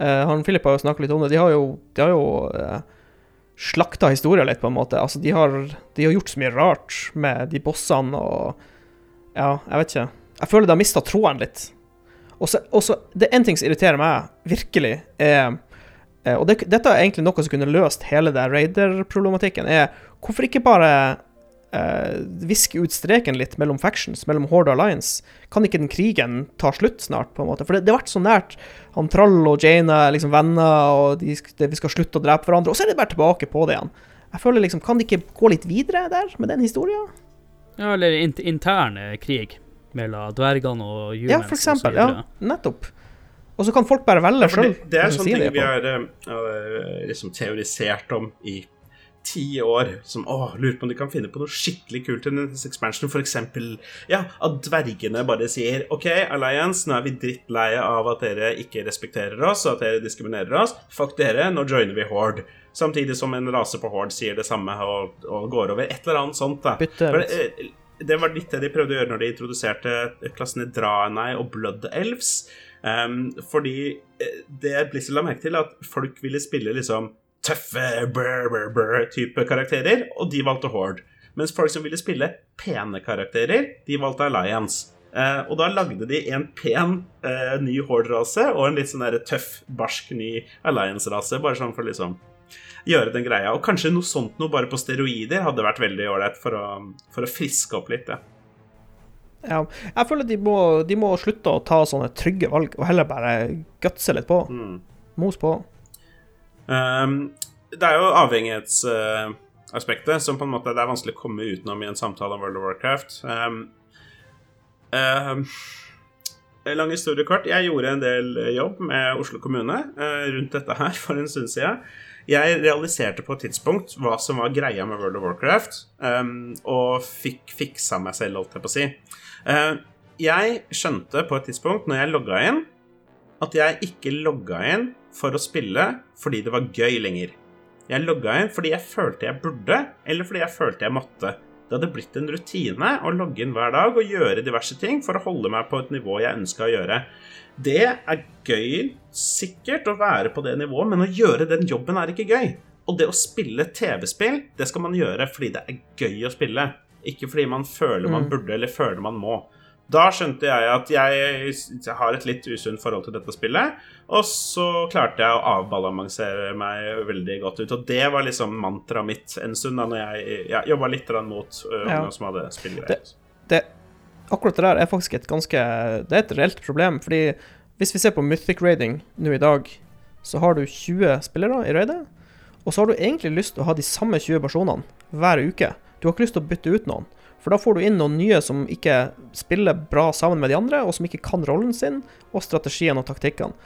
Uh, han Philip har jo snakket litt om det. De har jo, de har jo uh, slakta historia litt, på en måte. Altså, de har, de har gjort så mye rart med de bossene og Ja, jeg vet ikke. Jeg føler de har mista tråden litt. Og så, Det er én ting som irriterer meg, virkelig, er eh, Og det, dette er egentlig noe som kunne løst hele det raider-problematikken, er hvorfor ikke bare eh, viske ut streken litt mellom factions, mellom Horde Alliance? Kan ikke den krigen ta slutt snart, på en måte? For det, det har vært så nært. Han Trall og Jane er liksom venner, og de, de, vi skal slutte å drepe hverandre, og så er det bare tilbake på det igjen. Jeg føler liksom, Kan de ikke gå litt videre der, med den historien? Ja, eller in interne krig mellom dvergene og humans. Ja, for eksempel. og. Ja, nettopp. Og så kan folk bare velge ja, sjøl. det, det er sånne ting vi har eh, eh, liksom teorisert om i ti år. Som å, lurer på om de kan finne på noe skikkelig kult til denne expansion. For eksempel ja, at dvergene bare sier OK, Alliance, nå er vi drittleie av at dere ikke respekterer oss, og at dere diskriminerer oss. Fuck dere, nå joiner vi Horde. Samtidig som en rase på Horde sier det samme og, og går over. Et eller annet sånt. da. Bytte det var litt det de prøvde å gjøre når de introduserte klassene Draenei og Blood Elves. Um, fordi eh, det Blizzard la merke til, at folk ville spille liksom tøffe brr, brr, brr, type karakterer, og de valgte Horde. Mens folk som ville spille pene karakterer, de valgte Alliance. Uh, og da lagde de en pen uh, ny Horde-rase og en litt sånn tøff, barsk ny Alliance-rase, bare sånn for liksom gjøre den greia. Og kanskje noe sånt noe bare på steroider hadde vært veldig ålreit for, for å friske opp litt. Ja. Ja, jeg føler de må, de må slutte å ta sånne trygge valg, og heller bare gutse litt på. Mm. Mos på. Um, det er jo avhengighetsaspektet som på en måte det er vanskelig å komme utenom i en samtale om World of Warcraft. Um, um, lang historie kort. Jeg gjorde en del jobb med Oslo kommune eh, rundt dette her for en stund siden. Jeg realiserte på et tidspunkt hva som var greia med World of Warcraft, um, og fikk fiksa meg selv, holdt jeg på å si. Uh, jeg skjønte på et tidspunkt, når jeg logga inn, at jeg ikke logga inn for å spille fordi det var gøy lenger. Jeg logga inn fordi jeg følte jeg burde, eller fordi jeg følte jeg måtte. Det hadde blitt en rutine å logge inn hver dag og gjøre diverse ting for å holde meg på et nivå jeg ønska å gjøre. Det er gøy, sikkert, å være på det nivået, men å gjøre den jobben er ikke gøy. Og det å spille TV-spill, det skal man gjøre fordi det er gøy å spille. Ikke fordi man føler man burde eller føler man må. Da skjønte jeg at jeg har et litt usunt forhold til dette spillet. Og så klarte jeg å avbalansere meg veldig godt ut. Og det var liksom mantraet mitt en stund da når jeg jeg jobba litt mot uh, Ja. som hadde spillgreier. akkurat det der er faktisk et ganske Det er et reelt problem, fordi hvis vi ser på Mythic Raiding nå i dag, så har du 20 spillere i raidet, og så har du egentlig lyst til å ha de samme 20 personene hver uke. Du har ikke lyst til å bytte ut noen, for da får du inn noen nye som ikke spiller bra sammen med de andre, og som ikke kan rollen sin, og strategien og taktikkene.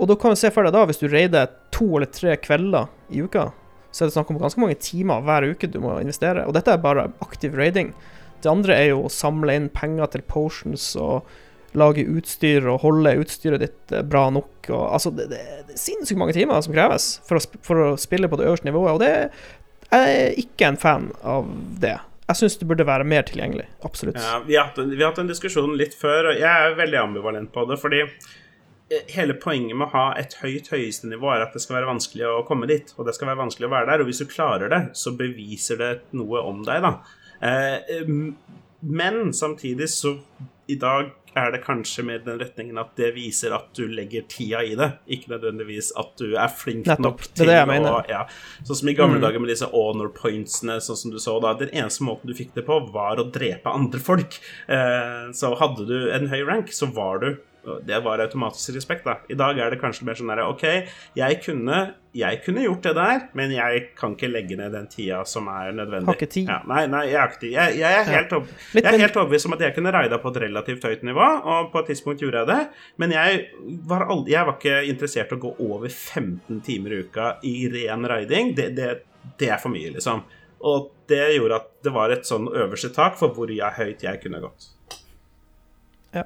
Og da kan du se for deg da, hvis du raider to eller tre kvelder i uka, så er det snakk om ganske mange timer hver uke du må investere, og dette er bare aktiv raiding. Det andre er jo å samle inn penger til potions og lage utstyr og holde utstyret ditt eh, bra nok. Og, altså, det, det, det er sinnssykt mange timer som kreves for å, for å spille på det øverste nivået, og det jeg er ikke en fan av det. Jeg syns det burde være mer tilgjengelig. Absolutt. Ja, vi, har hatt en, vi har hatt en diskusjon litt før, og jeg er veldig ambivalent på det. Fordi eh, hele poenget med å ha et høyt høyeste nivå er at det skal være vanskelig å komme dit. Og det skal være vanskelig å være der. Og hvis du klarer det, så beviser det noe om deg, da. Eh, men samtidig så i dag er det kanskje mer den retningen at det viser at du legger tida i det, ikke nødvendigvis at du er flink Nettopp. nok til det det å ja, Sånn som i gamle Mm. dager med disse honor pointsene, sånn som du så da. Den eneste måten du fikk det på, var å drepe andre folk. Eh, så hadde du en høy rank, så var du det var automatisk respekt, da. I dag er det kanskje mer sånn derre OK, jeg kunne, jeg kunne gjort det der, men jeg kan ikke legge ned den tida som er nødvendig. Har ikke tid. Ja, nei, nei, jeg har ikke tid. Jeg, jeg, er helt opp, jeg er helt overbevist om at jeg kunne raida på et relativt høyt nivå, og på et tidspunkt gjorde jeg det, men jeg var, aldri, jeg var ikke interessert i å gå over 15 timer i uka i ren raiding. Det, det, det er for mye, liksom. Og det gjorde at det var et sånn øverste tak for hvor jeg, høyt jeg kunne gått. Ja.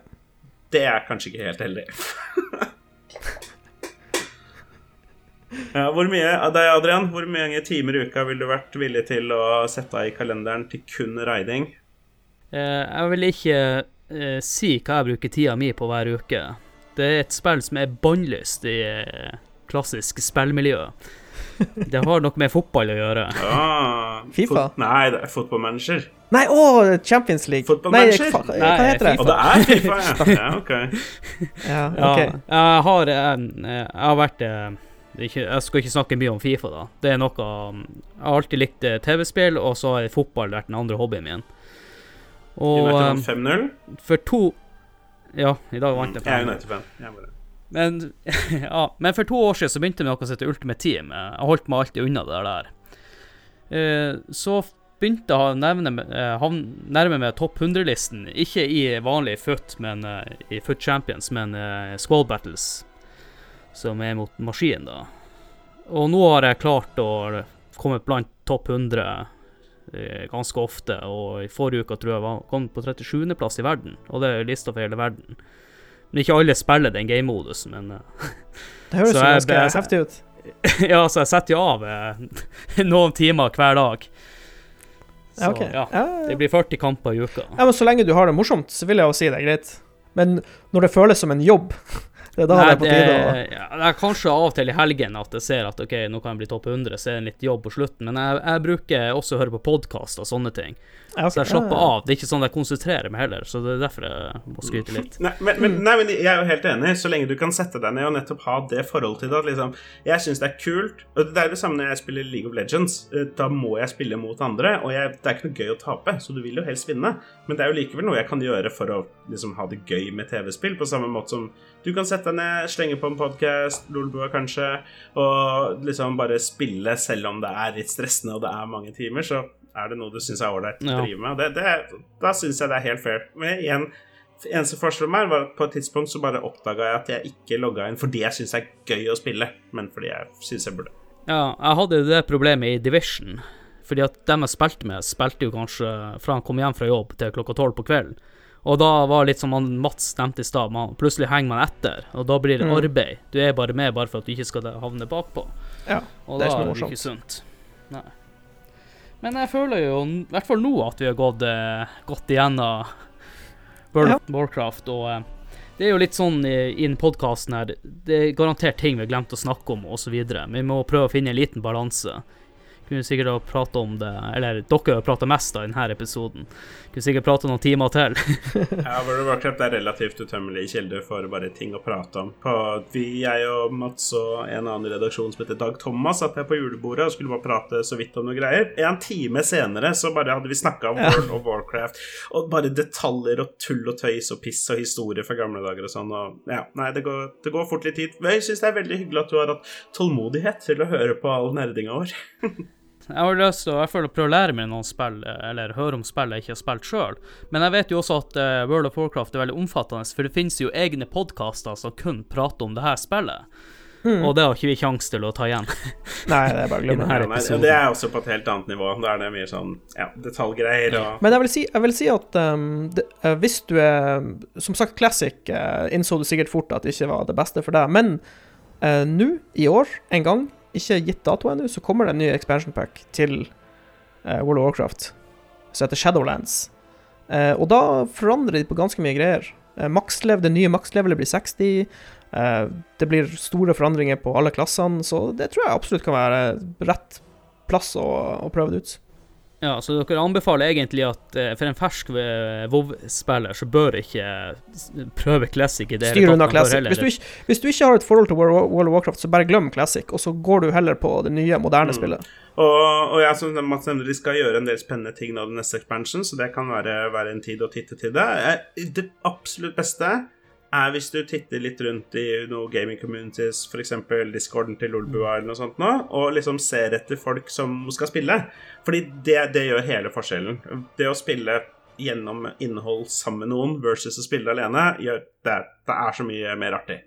Det er kanskje ikke helt heldig. hvor mye av deg, Adrian, hvor mange timer i uka ville du vært villig til å sette av i kalenderen til kun riding? Eh, jeg vil ikke eh, si hva jeg bruker tida mi på hver uke. Det er et spill som er bannlyst i eh, klassisk spillmiljø. Det har noe med fotball å gjøre. Ah, FIFA? Fot nei, det er fotballmanager. Nei, å, Champions League. Fotballmanager? Hva Nei, heter det? Og det er FIFA, ja. ja ok. Ja, Ja, jeg har Jeg, Jeg har vært eh, ikke, Jeg skal ikke snakke mye om Fifa, da. Det er noe um, Jeg har alltid likt eh, TV-spill, og så har fotball vært den andre hobbyen min. Og United um, 5-0. for to Ja, i dag vant jeg. Jeg er 5-0. Jeg Men, ja, men for to år siden så begynte jeg med noe som heter Ultimate Team. Jeg holdt meg alltid unna det der. Eh, Så begynte jeg å eh, nærme meg topp 100-listen. Ikke i vanlig foot, men eh, i FUT Champions, men Squall Battles, som er mot maskin, da. Og nå har jeg klart å komme blant topp 100 eh, ganske ofte, og i forrige uke tror jeg var, kom på 37.-plass i verden, og det er lista for hele verden. Men ikke alle spiller den game-modusen, men eh, Det høres Så jo ganske heftig ut. Ja, så jeg setter jo av eh, noen timer hver dag. Så Ja, ok. ja, det blir 40 kamper i uka. ja, men så lenge du har det morsomt, så vil jeg jo si det er greit. Men når det føles som en jobb, det er da det er på tide å ja, det er kanskje av og til i helgen at jeg ser at ok, nå kan jeg bli topp 100, så er det litt jobb på slutten. Men jeg, jeg bruker også å høre på podkast og sånne ting. Ja, ok. Så jeg slapper av. Det er ikke sånn jeg konsentrerer meg heller, så det er derfor jeg må skryte litt. Nei men, men, nei, men jeg er jo helt enig. Så lenge du kan sette deg ned og nettopp ha det forholdet til det at liksom, Jeg syns det er kult. Og det er det samme når jeg spiller League of Legends. Eh, Da må jeg spille mot andre, og jeg, det er ikke noe gøy å tape, så du vil jo helst vinne. Men det er jo likevel noe jeg kan gjøre for å liksom ha det gøy med TV-spill, på samme måte som du kan sette deg ned, slenge på en podkast, Lolbua kanskje, og liksom bare spille selv om det er litt stressende og det er mange timer, så er det noe du syns er ålreit å Ja. drive med. Det, det, da syns jeg det er helt fair. Men igjen, eneste forskjellen med meg var at på et tidspunkt så bare oppdaga jeg at jeg ikke logga inn fordi jeg syns det er gøy å spille, men fordi jeg syns jeg burde. Ja, jeg hadde jo det problemet i Division. Fordi at dem jeg spilte med, spilte jo kanskje fra han kom hjem fra jobb til klokka tolv på kvelden. Og da var det litt som han Mats nevnte i stad, plutselig henger man etter. Og da blir det Mm. arbeid. Du er bare med bare for at du ikke skal havne bakpå. Ja, Og det er da ikke er det ikke sunt. Nei. Men jeg føler jo, i hvert fall nå, at vi har gått, eh, gått igjennom World of Warcraft. Og eh, det er jo litt sånn i, i den podkasten her Det er garantert ting vi har glemt å snakke om, osv. Vi må prøve å finne en liten balanse. Kunne sikkert ha prata om det Eller dere har prata mest da i denne episoden. Kunne sikkert prate noen timer til. Ja, World of Warcraft er relativt utømmelig kilde for bare ting å prate om. På, vi, jeg og Mats og en annen i redaksjonen som heter Dag Thomas satt her på julebordet og skulle bare prate så vidt om noe greier. En time senere så bare hadde vi snakka om Ja. World of Warcraft, og bare detaljer og tull og tøys og piss og historie fra gamle dager og sånn. Og ja, nei, det går, det går fort litt tid. Men jeg syns det er veldig hyggelig at du har hatt tålmodighet til å høre på all nerdinga vår. Jeg har lyst til å, jeg føler å prøve å lære meg noen spill, eller høre om spill jeg ikke har spilt sjøl. Men jeg vet jo også at eh, World of Warcraft er veldig omfattende, for det finnes jo egne podkaster som kun prater om det her spillet. Og det har ikke vi kjangs til å ta igjen. Nei, det er bare å glemme. Ja, det er også på et helt annet nivå. Da er det mye sånn ja, detaljgreier og Men jeg vil si, jeg vil si at um, det, uh, hvis du er Som sagt, Classic uh, innså du sikkert fort at det ikke var det beste for deg, men uh, nå, i år, en gang, ikke gitt dato ennå, så kommer det en ny expansion pack til uh, World of Warcraft som heter Shadowlands. Uh, og da forandrer de på ganske mye greier. Uh, makslev, det nye makslevelet blir 60. Eh, det blir store forandringer på alle klassene, så det tror jeg absolutt kan være rett plass å, å prøve det ut. Ja, så dere anbefaler egentlig at eh, for en fersk eh, WoW-spiller, så bør ikke prøve Classic i det Styr unna Classic. heller- Hvis du, ikke, hvis du ikke har et forhold til World of Warcraft, så bare glem Classic, og så går du heller på det nye, moderne Mm. spillet. Og, og jeg som Mats nevnte, de skal gjøre en del spennende ting nå den neste expansion, så det kan være, være en tid å titte til det. Det absolutt beste er hvis du titter litt rundt i noen gaming communities, f.eks. discorden til Lolbua eller noe sånt nå, og liksom ser etter folk som skal spille. Fordi det, det gjør hele forskjellen. Det å spille gjennom innhold sammen med noen versus å spille alene, gjør det, det er så mye mer artig.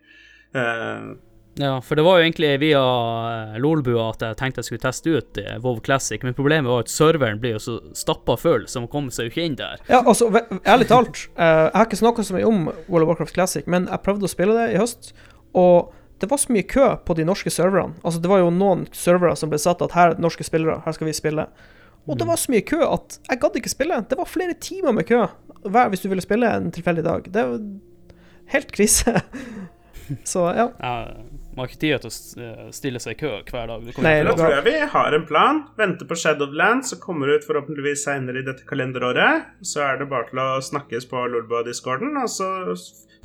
Uh, ja, for det var jo egentlig via eh, Lolbua at jeg tenkte jeg skulle teste ut eh, WoW Classic, men problemet var at serveren blir jo så stappa full, så man kommer seg jo ikke inn der. Ja, altså, ærlig talt, uh, jeg har ikke snakka så mye om World of Warcraft Classic, men jeg prøvde å spille det i høst, og det var så mye kø på de norske serverne. Altså, det var jo noen servere som ble satt at her er norske spillere, her skal vi spille. Og det mm. var så mye kø at jeg gadd ikke spille. Det var flere timer med kø hver hvis du ville spille en tilfeldig dag. Det var helt krise. så ja. ja man har ikke tid til å eh, stille seg i kø hver dag. Nei, da tror jeg vi har en plan. Venter på Shadowland, som kommer ut forhåpentligvis seinere i dette kalenderåret. Så er det bare til å snakkes på Lolbua-discorden, og så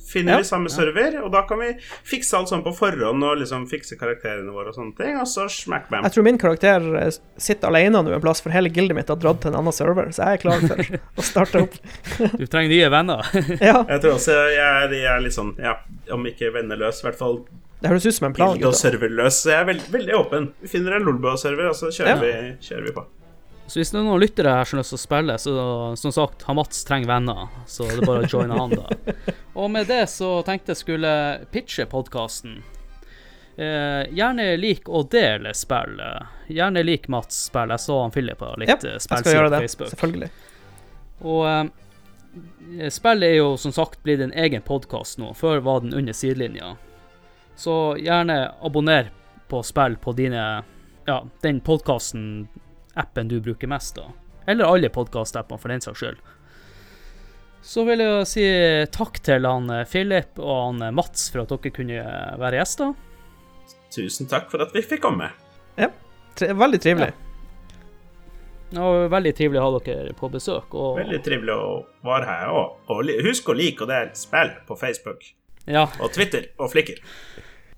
finner ja. vi samme server. Og da kan vi fikse alt sånn på forhånd og liksom fikse karakterene våre og sånne ting. Og så smack bam. Jeg tror min karakter eh, sitter alene nå en plass, for hele gildet mitt har dratt til en annen server. Så jeg er klar for å starte opp. du trenger nye venner. ja. Jeg tror også jeg er, jeg er litt sånn, ja, om ikke venneløs, i hvert fall det høres ut som en plan. Gildo serverløs. Jeg er veld, veldig åpen. Vi finner en Lolbua-server, og så kjører, ja. vi, kjører, vi, på. Så hvis det er noen lyttere her som har lyst til å spille, så som sagt, har Mats trenger venner. Så det er bare å joine han, da. Og med det så tenkte jeg skulle pitche podkasten. Eh, gjerne lik å dele spill. Gjerne lik Mats spill. Jeg så han Philip har litt ja, spillsider på Facebook. Selvfølgelig. Og eh, spillet er jo som sagt blitt en egen podkast nå. Før var den under sidelinja. Så gjerne abonner på spill på dine Ja, den podkasten, appen du bruker mest, da. Eller alle podkast-appene, for den saks skyld. Så vil jeg si takk til han eh, Philip og han eh, Mats for at dere kunne være gjester. Tusen takk for at vi fikk komme. Ja, veldig trivelig. Ja. Og veldig trivelig å ha dere på besøk. Og... Veldig trivelig å være her. Og, og husk å like og dele spill på Facebook. Ja. Og Twitter og Flikker.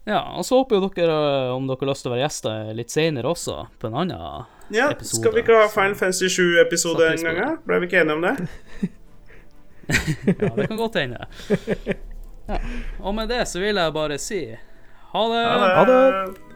Ja, og så håper jo dere, eh, om dere har lyst til å være gjester litt senere også, på en annen ja, episode. Skal vi ikke ha Final Fantasy 7-episode en gang? Ble vi ikke enige om det? ja, det kan godt hende. Ja. Og med det så vil jeg bare si ha det. Ha det. Ha det.